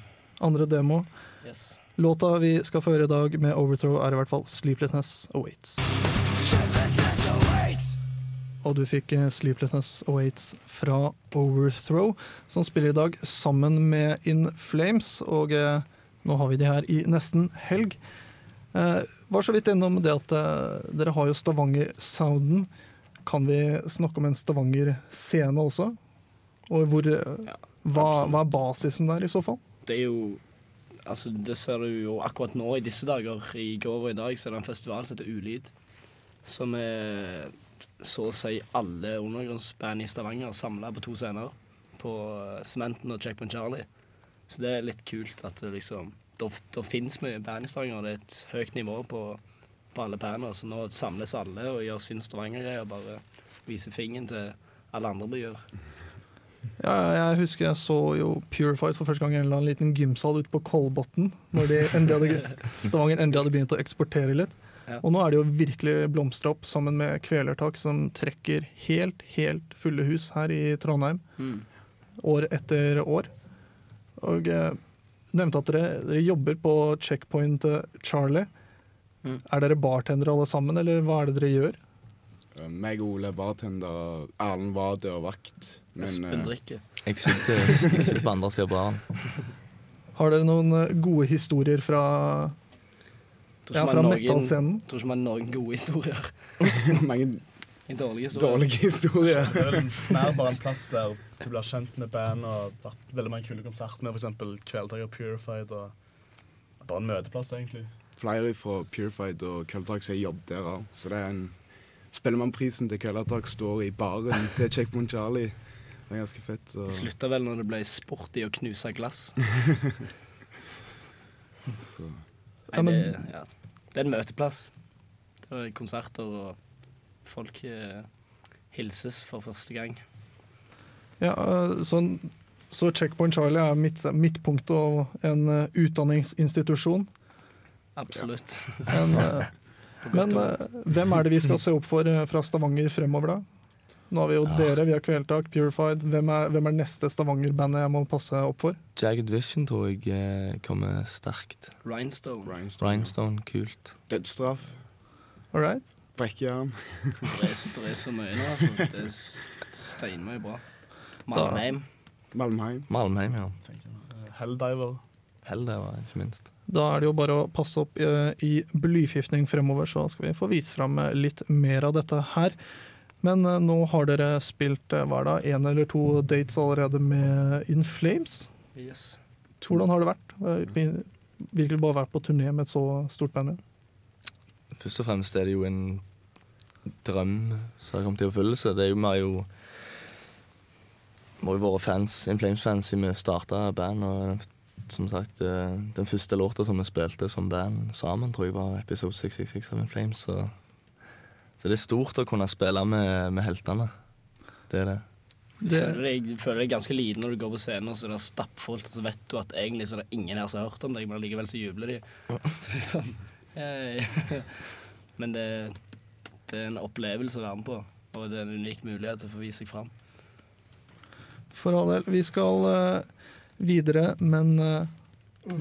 Andre demo. Yes. Låta vi skal få høre i dag med Overthrow, er i hvert fall 'Sleeplessness Awaits'. Og du fikk eh, 'Sleeplessness Awaits' fra Overthrow, som spiller i dag sammen med In Flames. Og eh, nå har vi de her i nesten helg. Eh, var så vidt innom det at eh, dere har jo Stavanger-sounden. Kan vi snakke om en Stavanger-scene også? Og hvor, eh, hva, hva er basisen der, i så fall? Det er jo Altså, det ser du jo akkurat nå i disse dager. I går og i dag så er det en festival som heter Ulyd. Som er så å si alle undergrunnsband i Stavanger samla på to scener. På Sementen og Checkpoint Charlie. Så det er litt kult at det liksom da fins mye band i Stavanger. Det er et høyt nivå på, på alle bandene. Så nå samles alle og gjør sin Stavanger-greie og bare viser fingeren til alle andre byer. Ja, jeg husker jeg så jo Purified for første gang i en liten gymsal ute på Kolbotn. Når de endelig hadde, Stavanger endelig hadde begynt å eksportere litt. Ja. Og nå er det jo virkelig blomstra opp sammen med Kvelertak, som trekker helt, helt fulle hus her i Trondheim. Mm. År etter år. Og eh, nevnte at dere, dere jobber på Checkpoint eh, Charlie. Mm. Er dere bartendere alle sammen, eller hva er det dere gjør? Eh, Meg og Ole er bartender. Erlend var dørvakt. Men Espen eh, drikker. Jeg sitter, jeg sitter på andre siden av baren. Har dere noen gode historier fra, Tror ja, fra metal-scenen. Tror ikke man har noen gode historier. mange dårlige historier. dårlige historier. Det er mer bare en plass der du blir kjent med band og vært veldig mange kule konserter med f.eks. Kveldtaker Purified. og Bare en møteplass, egentlig. Flere fra Purified og Kveldtak som har jobbet der òg. Så det er en Spellemannprisen til Kveldtak står i baren til Checkpoint Charlie. Det er ganske fett. Så. Det slutta vel når det ble sport i å knuse glass. Så. Nei, det, ja. Det er en møteplass. Det er konserter, og folk eh, hilses for første gang. Ja, eh, så, så Checkpoint Charlie er midt, midtpunktet og en uh, utdanningsinstitusjon. Absolutt. En, uh, men uh, hvem er det vi skal se opp for fra Stavanger fremover, da? Nå har vi jo dere, vi har Kvelertak, Purified. Hvem er, hvem er neste Stavanger-bandet jeg må passe opp for? Jagged Vision tror jeg eh, kommer sterkt. Rhinestone. Rhinestone, kult. Dødsstraff. All right. Brekkjern. Det er, så mye nå, altså. Det er steinmye bra. Malmheim. Malmheim. Malmheim, ja. Helldiver. Helldiver, ikke minst. Da er det jo bare å passe opp eh, i blyforgiftning fremover, så skal vi få vise fram eh, litt mer av dette her. Men eh, nå har dere spilt eh, hva er det, én eller to dates allerede med In Flames. Yes. Hvordan har det vært? Eh, Virkelig bare vært på turné med et så stort band? Først og fremst er det jo en drøm som har kommet i oppfyllelse. Det er jo, vi har jo må jo være fans, In Flames-fans siden vi starta band. Og som sagt, eh, den første låta som vi spilte som band sammen, tror jeg var episode 666 av In Flames. Så, så det er stort å kunne spille med, med heltene. Det er det. Du føler deg, føler deg ganske liten når du går på scenen, og så er det stappfullt, og så vet du at egentlig så er det ingen her som har hørt om deg, men allikevel så jubler de. Så det er sånn hey. Men det, det er en opplevelse å være med på, og det er en unik mulighet til å få vise seg fram. For all del. Vi skal eh, videre, men eh,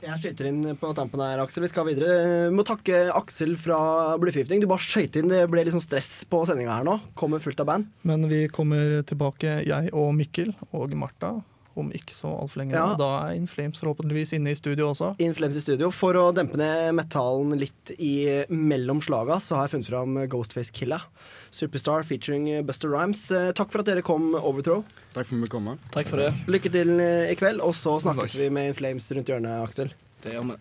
Jeg skyter inn på tampen her, Aksel. Vi skal videre. Vi må takke Aksel fra Blueforgifting. Du bare skøyt inn. Det ble litt sånn stress på sendinga her nå. Kommer fullt av band. Men vi kommer tilbake, jeg og Mikkel og Martha, om ikke så altfor lenge. Ja. Da er In Flames forhåpentligvis inne i studio også. In Flames i studio. For å dempe ned metallen litt i mellom slaga, så har jeg funnet fram Ghostface Killa. Superstar featuring Buster Rhymes. Eh, Takk for at dere kom, Overthrow. Takk for at vi kom. Takk for det. Lykke til eh, i kveld, og så snakkes vi med In Flames rundt hjørnet, Aksel. Det gjør vi.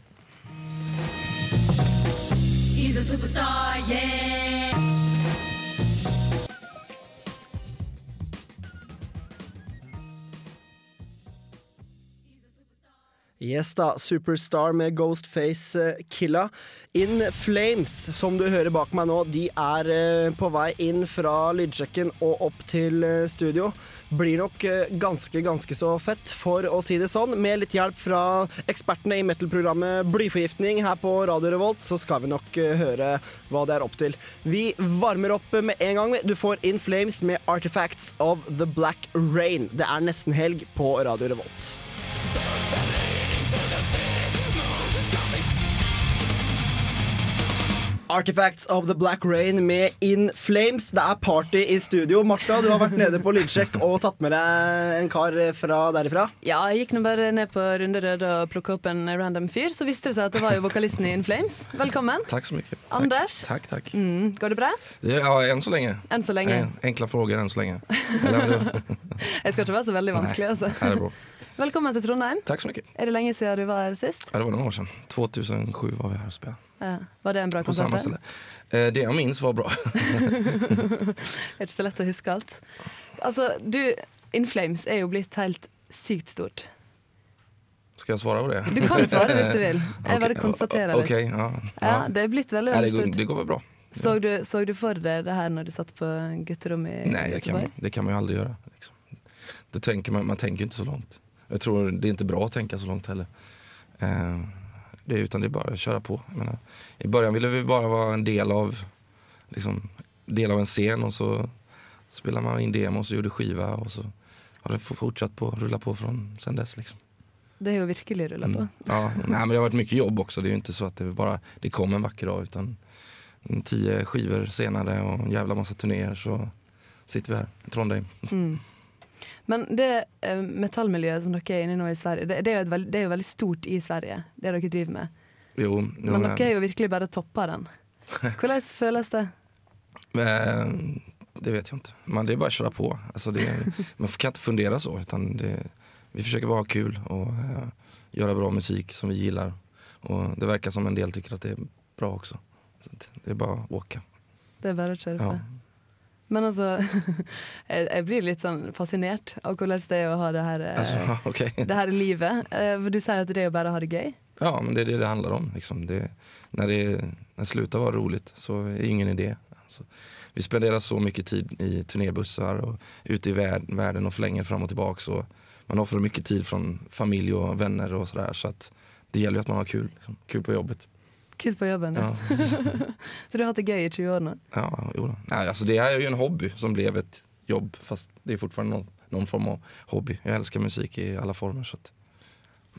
He's a superstar, yeah. Yes da, Superstar med Ghostface eh, Killa. In Flames, som du hører bak meg nå, de er eh, på vei inn fra lydsjekken og opp til eh, studio. Blir nok ganske, ganske så fett, for å si det sånn. Med litt hjelp fra ekspertene i metal-programmet Blyforgiftning her på Radio Revolt, så skal vi nok høre hva det er opp til. Vi varmer opp med en gang. Du får In Flames med Artifacts of the Black Rain. Det er nesten helg på Radio Revolt. Artifacts of the Black Rain med In Flames. Det er party i studio. Martha, du har vært nede på lydsjekk og tatt med deg en kar fra derifra. Ja, jeg gikk nå bare ned på Runde Røde og plukka opp en random fyr. Så viste det seg at det var jo vokalisten i In Flames. Velkommen. Takk så mye. Anders. Takk, takk. Mm, går det bra? Ja, enn så lenge. Enn så lenge. En- enkle frågor enn så lenge. Eller, Jeg skal ikke være så veldig vanskelig, altså. Nei, det er bra. Velkommen til Trondheim. Takk så mye. Er det lenge siden du var her sist? Ja, det var noen år siden. 2007 var vi her og spilte. Ja. Var det en bra konsert? Eh, Det jeg minns var bra. Det er ikke så lett å huske alt. Altså, du, In Flames er jo blitt helt sykt stort. Skal jeg svare på det? Du kan svare hvis du vil. Jeg bare konstaterer litt. Okay, ja. Ja, det er blitt veldig, veldig stort. det går vel bra. Så du, så du for deg det her når du satt på gutterommet i Nei? Nei, det kan man jo aldri gjøre. Liksom. Det tänker man, man jo ikke så långt. Jag tror det är inte bra att tänka så långt heller. Eh, det, er utan det är bara att köra på. Menar, I början ville vi bara vara en del av, liksom, del av en scen och så spelade man in demos och gjorde skiva och så har det fortsatt på, rulla på från sen dess. Liksom. Det er jo virkelig rulla på. Mm. Ja, nej, men det har vært mye jobb også. Det er jo ikke så at det bare det kom en vacker dag utan tio skivor senere og en jævla masse turnéer så sitter vi her i Trondheim. Mm. Men det eh, metallmiljøet som dere er inne i nå i Sverige, det, det, er veld, det er jo veldig stort i Sverige, det dere driver med. Jo, jo, Men dere er jo virkelig bare toppa den. Hvordan føles det? Det vet jeg ikke. Men det er bare å kjøre på. Altså det, man kan ikke fundere så. Utan det, vi forsøker bare å ha kul og uh, gjøre bra musik som vi gillar. Og det virker som en del tycker det er bra også. Så det er bare å åke. Det er bare å kjøre på. Ja. Men altså, jeg, jeg blir litt sånn fascinert av hvordan det er å ha det her, altså, okay. det her livet. Eh, For du sier at det er å bare å ha det gøy. Ja, men det er det det handler om. Liksom. Det, når det, när det slutar vara roligt så er det ingen idé. Altså, vi spenderer så mye tid i turnébusser og ute i verden världen forlenger fram og tilbake. Så man for mye tid från familj venner, vänner så, der, Så det gjelder jo at man har kul. Liksom. Kul på jobbet. Kult på jobben, ja. Så du har hatt det gøy i 20 år nå? Ja, jo da. Nei, altså, det er jo en hobby som ble et jobb. Fast det er fortsatt noen, noen, form av hobby. Jeg elsker musik i alle former. Så at,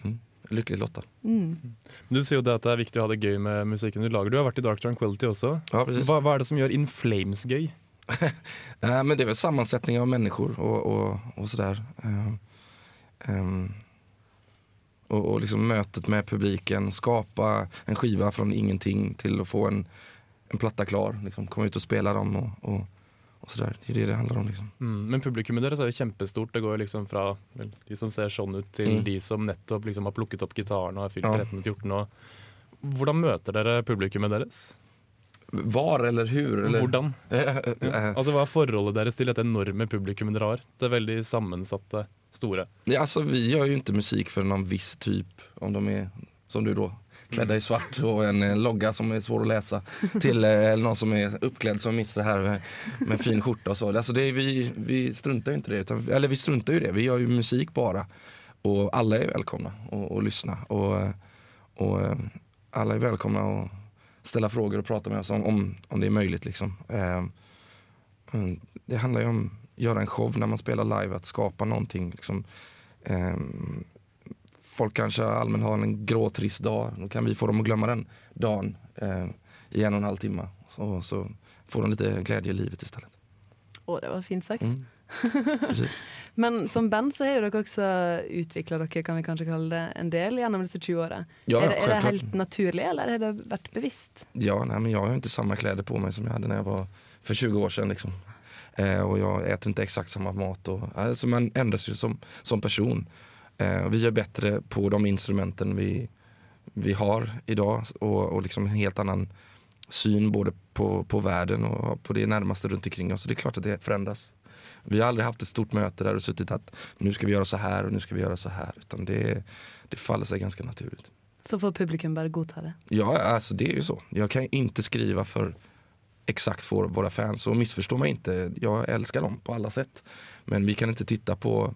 mm, lyckligt lottad. Mm. Du sier jo det at det er viktig å ha det gøy med musikken du lager. Du har vært i Dark Tranquility også. Ja, precis. Hva, hva er det som gjør In Flames gøy? Men det er vel sammensetning av mennesker og, og, och sådär. Um, ehm, och, och liksom mötet med publiken, skapa en skiva från ingenting till att få en, en platta klar. Liksom, komma ut och spela dem och, och, och sådär. Det är det det handlar om. Liksom. Mm, men publikummet deres er jo kjempestort. Det går liksom fra vel, de som ser sånn ut, til Mm. de som nettopp liksom har plukket opp gitaren og har fylt Ja. 13-14 år. Hvordan møter dere publikummet deres? Var eller hur? Eller? Hvordan? Ja. Altså, Hva er forholdet deres til dette enorme publikummet dere har? Det er veldig sammensatte, store. Ja, alltså, vi gör ju inte musik för någon viss typ, om de är som du då, klädda i svart och en eh, logga som är svår att läsa till eh, eller någon som är uppklädd som Mr här med, med fin skjorta och så. Alltså, det är, vi, vi struntar ju inte det, utan, eller vi struntar ju det, vi gör ju musik bara. Och alla är välkomna att att lyssna. Och, och eh, alla är välkomna att ställa frågor och prata med oss om, om, om det är möjligt. Liksom. Mm, Det handlar ju om göra en show när man spelar live, att skapa någonting. Liksom, eh, folk kanske allmänt har en grå trist dag. Då kan vi få dem att glömma den dagen eh, i en och en halv timme. Så, så får de lite glädje i livet istället. Å, det var fint sagt. Mm. Men som band så har dere også utvikla dere, kan vi kanskje kalle det, en del gjennom disse 20 åra. Ja, er, det, er det helt naturlig, eller har det vært bevisst? Ja, nei, men Jeg har jo ikke samme klær på meg som jeg hadde når jeg var for 20 år siden. Liksom. Eh, och jag äter inte exakt samma mat. Och, alltså man ändras ju som, som person. Eh, vi är bättre på de instrumenten vi, vi har idag och, och liksom en helt annan syn både på, på världen och på det närmaste runt omkring oss. Så det är klart att det förändras. Vi har aldrig haft ett stort möte där och suttit att nu ska vi göra så här och nu ska vi göra så här. Utan det, det faller sig ganska naturligt. Så får publiken bare godta det. Ja, alltså det är ju så. Jag kan inte skriva för exakt för våra fans. Och missförstå mig inte, jag älskar dem på alla sätt. Men vi kan inte titta på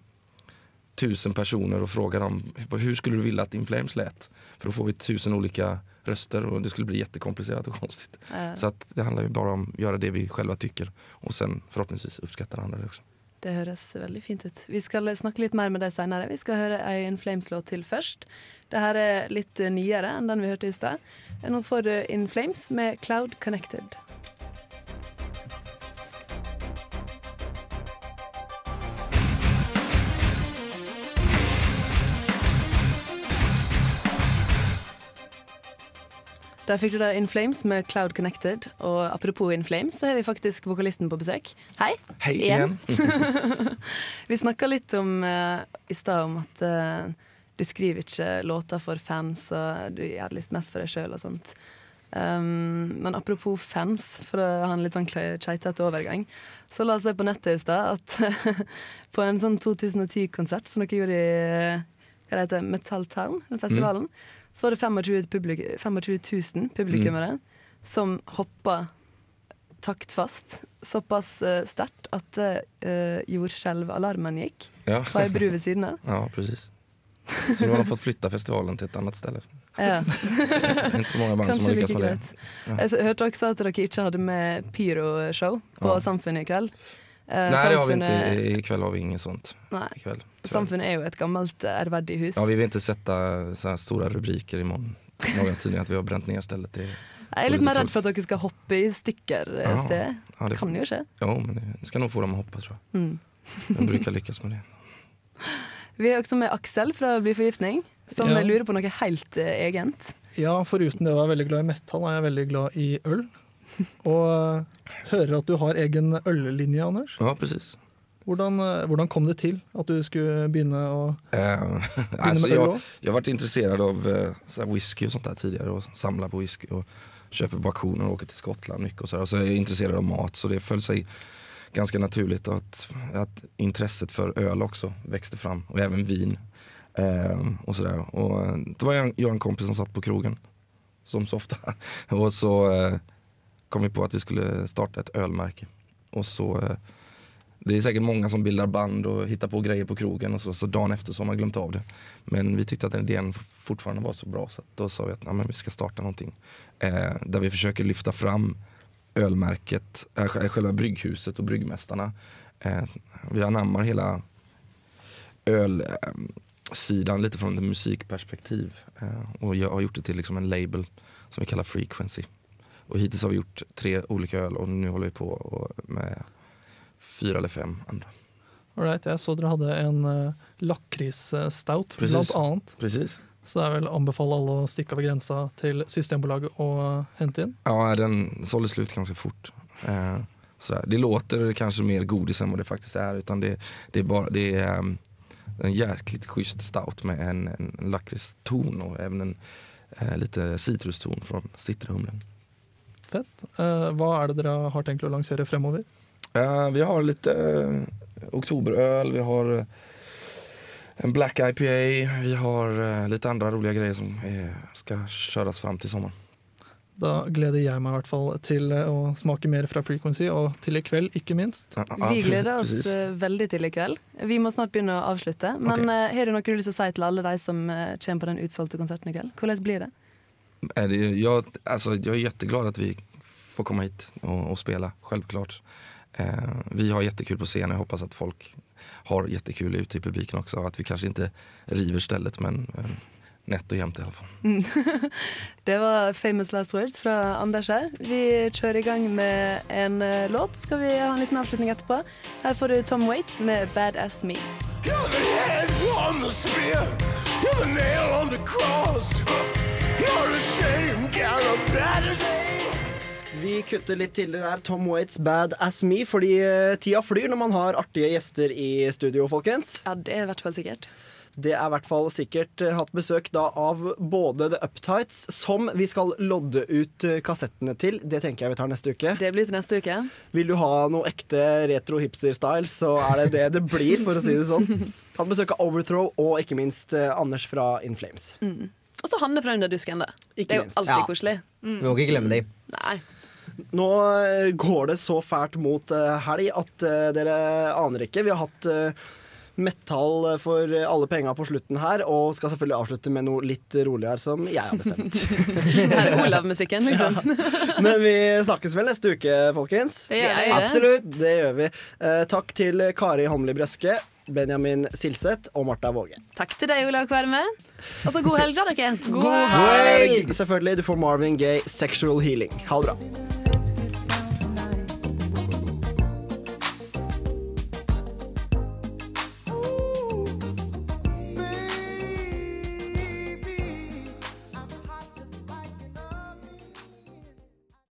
tusen personer och fråga dem hur skulle du vilja att In Flames lät? För då får vi tusen olika röster och det skulle bli jättekomplicerat och konstigt. Äh. Så att det handlar ju bara om att göra det vi själva tycker och sen förhoppningsvis uppskattar andra det också. Det høres veldig fint ut. Vi skal snakke litt mer med deg seinere. Vi skal høre ei In Flames-låt til først. Det her er litt nyere enn den vi hørte i stad. Nå får du In Flames med Cloud Connected. Der fikk du da In Flames med Cloud Connected. Og apropos In Flames, så har vi faktisk vokalisten på besøk. Hei. Hei igjen. vi snakka litt om uh, i stad om at uh, du skriver ikke låter for fans, og du gjør det litt mest for deg sjøl og sånt. Um, men apropos fans, for å ha en litt sånn keitete overgang, så la oss se på nettet i stad at på en sånn 2010-konsert som dere gjorde i hva det heter, Metal Town, den festivalen, så var det 25, publik 25 000 publikummere som hoppa taktfast såpass uh, sterkt at uh, jordskjelvalarmen gikk Ja. på ei bru ved siden av. Ja, precis. Så nå har de fått flytta festivalen til et annet sted. Ja. Inte så mange band som Kanskje har lykkes like med det. Ja. Jeg hørte også at dere ikke hadde med pyroshow på Ja. Samfunnet i kveld. Eh, Nej, det har vi ikke. I kveld har vi inget sånt. Nei. Ikväll. Samfunnet er jo et gammelt, eh, ærverdig hus. Ja, vi vil ikke sette sånne store stora rubriker i Morgons tidning at vi har brent ned stedet. Det Jeg er litt mer redd for at dere skal hoppe i stykker et sted. Ja, det- Kan jo skje. Jo, men det skal nog få dem å hoppe, tror jeg. Mm. De bruker lykkes med det. Vi er også med Aksel fra Bli forgiftning, som Ja. lurer på noe helt uh, egent. Ja, foruten det å være veldig glad i metal, er jeg veldig glad i øl. Og eh, hører at du har egen øllinje, Anders. Ja, precis. Hvordan, eh, hvordan kom det til at du skulle begynne å begynne med öl jag, då? Jeg har vært interessert av eh, så här whisky og sånt der tidligere, og samla på whisky og kjøpe på og och åker til Skottland mye. Og så, så er jeg interessert av mat så det følte seg ganske naturlig at, att for øl også också växte fram og også vin. Eh, og sådär. Och eh, det var jeg, och en kompis som satt på krogen som så ofte. og så eh, kom vi på att vi skulle starta ett ölmärke. Och så eh, det är säkert många som bildar band och hittar på grejer på krogen och så, så dagen efter har man glömt av det. Men vi tyckte att den idén fortfarande var så bra så da sa vi att "Nej, vi ska starta någonting. Eh, där vi försöker lyfta fram ölmärket, eh, sj- själva brygghuset och bryggmästarna. Eh, vi anammar hela ölsidan lite från ett musikperspektiv. Eh, och har gjort det till liksom en label som vi kallar Frequency. Och hittills har vi gjort tre olika öl och nu håller vi på med fyra eller fem andra. Alright, jeg så dere hadde en uh, lakris-stout, blant annet. Precis. Så jeg vil anbefale alle å stikke over grensa til Systembolaget og uh, hente inn. Ja, den solgte slutt ganske fort. Uh. Det låter kanskje mer godis enn det faktisk er. Utan det, det er, bare, det er um, en jæklig schysst stout med en, en lakriston og even en uh, litt citruston fra citronhumlen. Fett. Eh, hva er det dere har tenkt å lansere fremover? Eh, vi har litt uh, oktoberöl, vi har eh, en black IPA, vi har uh, andre rolige greier grejer som skal kjøres frem fram sommeren sommaren. Da gleder jeg meg i hvert fall til eh, å smake mer fra Frequency, og til i kveld, ikke minst. Vi gleder oss Precis. veldig til i kveld. Vi må snart begynne å avslutte. Men okay. har du noe du til å si til alle de som eh, kommer på den utsolgte konserten i kveld? Hvordan blir det? Är det, jag, alltså, jag är jätteglad att vi får komma hit och, och spela, självklart. Eh, vi har jättekul på scenen, jag hoppas att folk har jättekul ute i publiken också. Att vi kanske inte river stället men eh, nätt och jämnt i alla fall. Mm. Det var famous last words fra Anders her. Vi kjører i gang med en eh, låt. Skal vi ha en liten avslutning etterpå? Her får du Tom Waits med 'Bad As Me'. You're the head on the spear. You're the nail on the cross. Vi kutter litt til det der. Tom Waits Bad As Me, fordi eh, tida flyr når man har artige gjester i studio, folkens. Ja, det er i hvert fall sikkert. Det er i hvert fall sikkert eh, hatt besøk da av både The Uptights, som vi skal lodde ut eh, kassettene til. Det tenker jeg vi tar neste uke. Det blir til neste uke. Vil du ha noe ekte retro hipster-style, så er det det det blir, for å si det sånn. Hatt besøk av Overthrow og ikke minst Anders fra In Flames. Mm. Og så Hanne fra Under dusken, da. Ikke det er jo minst. alltid Ja. koselig. Vi må ikke glemme de. Nei. Nå eh, går det så fælt mot eh, helg at eh, dere aner ikke. Vi har hatt eh, metall for alle penga på slutten her, og skal selvfølgelig avslutte med noe litt roligere som jeg har bestemt. Her er Olav-musikken, liksom. Men vi snakkes vel neste uke, folkens? Det gjør vi. Absolutt. Det gjør vi. Eh, takk til Kari Holmli Brøske, Benjamin Silseth og Marta Våge. Takk til deg, Olav Kvarme. Og så god helg, da, dere. God helg! Selvfølgelig. Du får Marvin Gaye, 'Sexual Healing'. Ha det bra.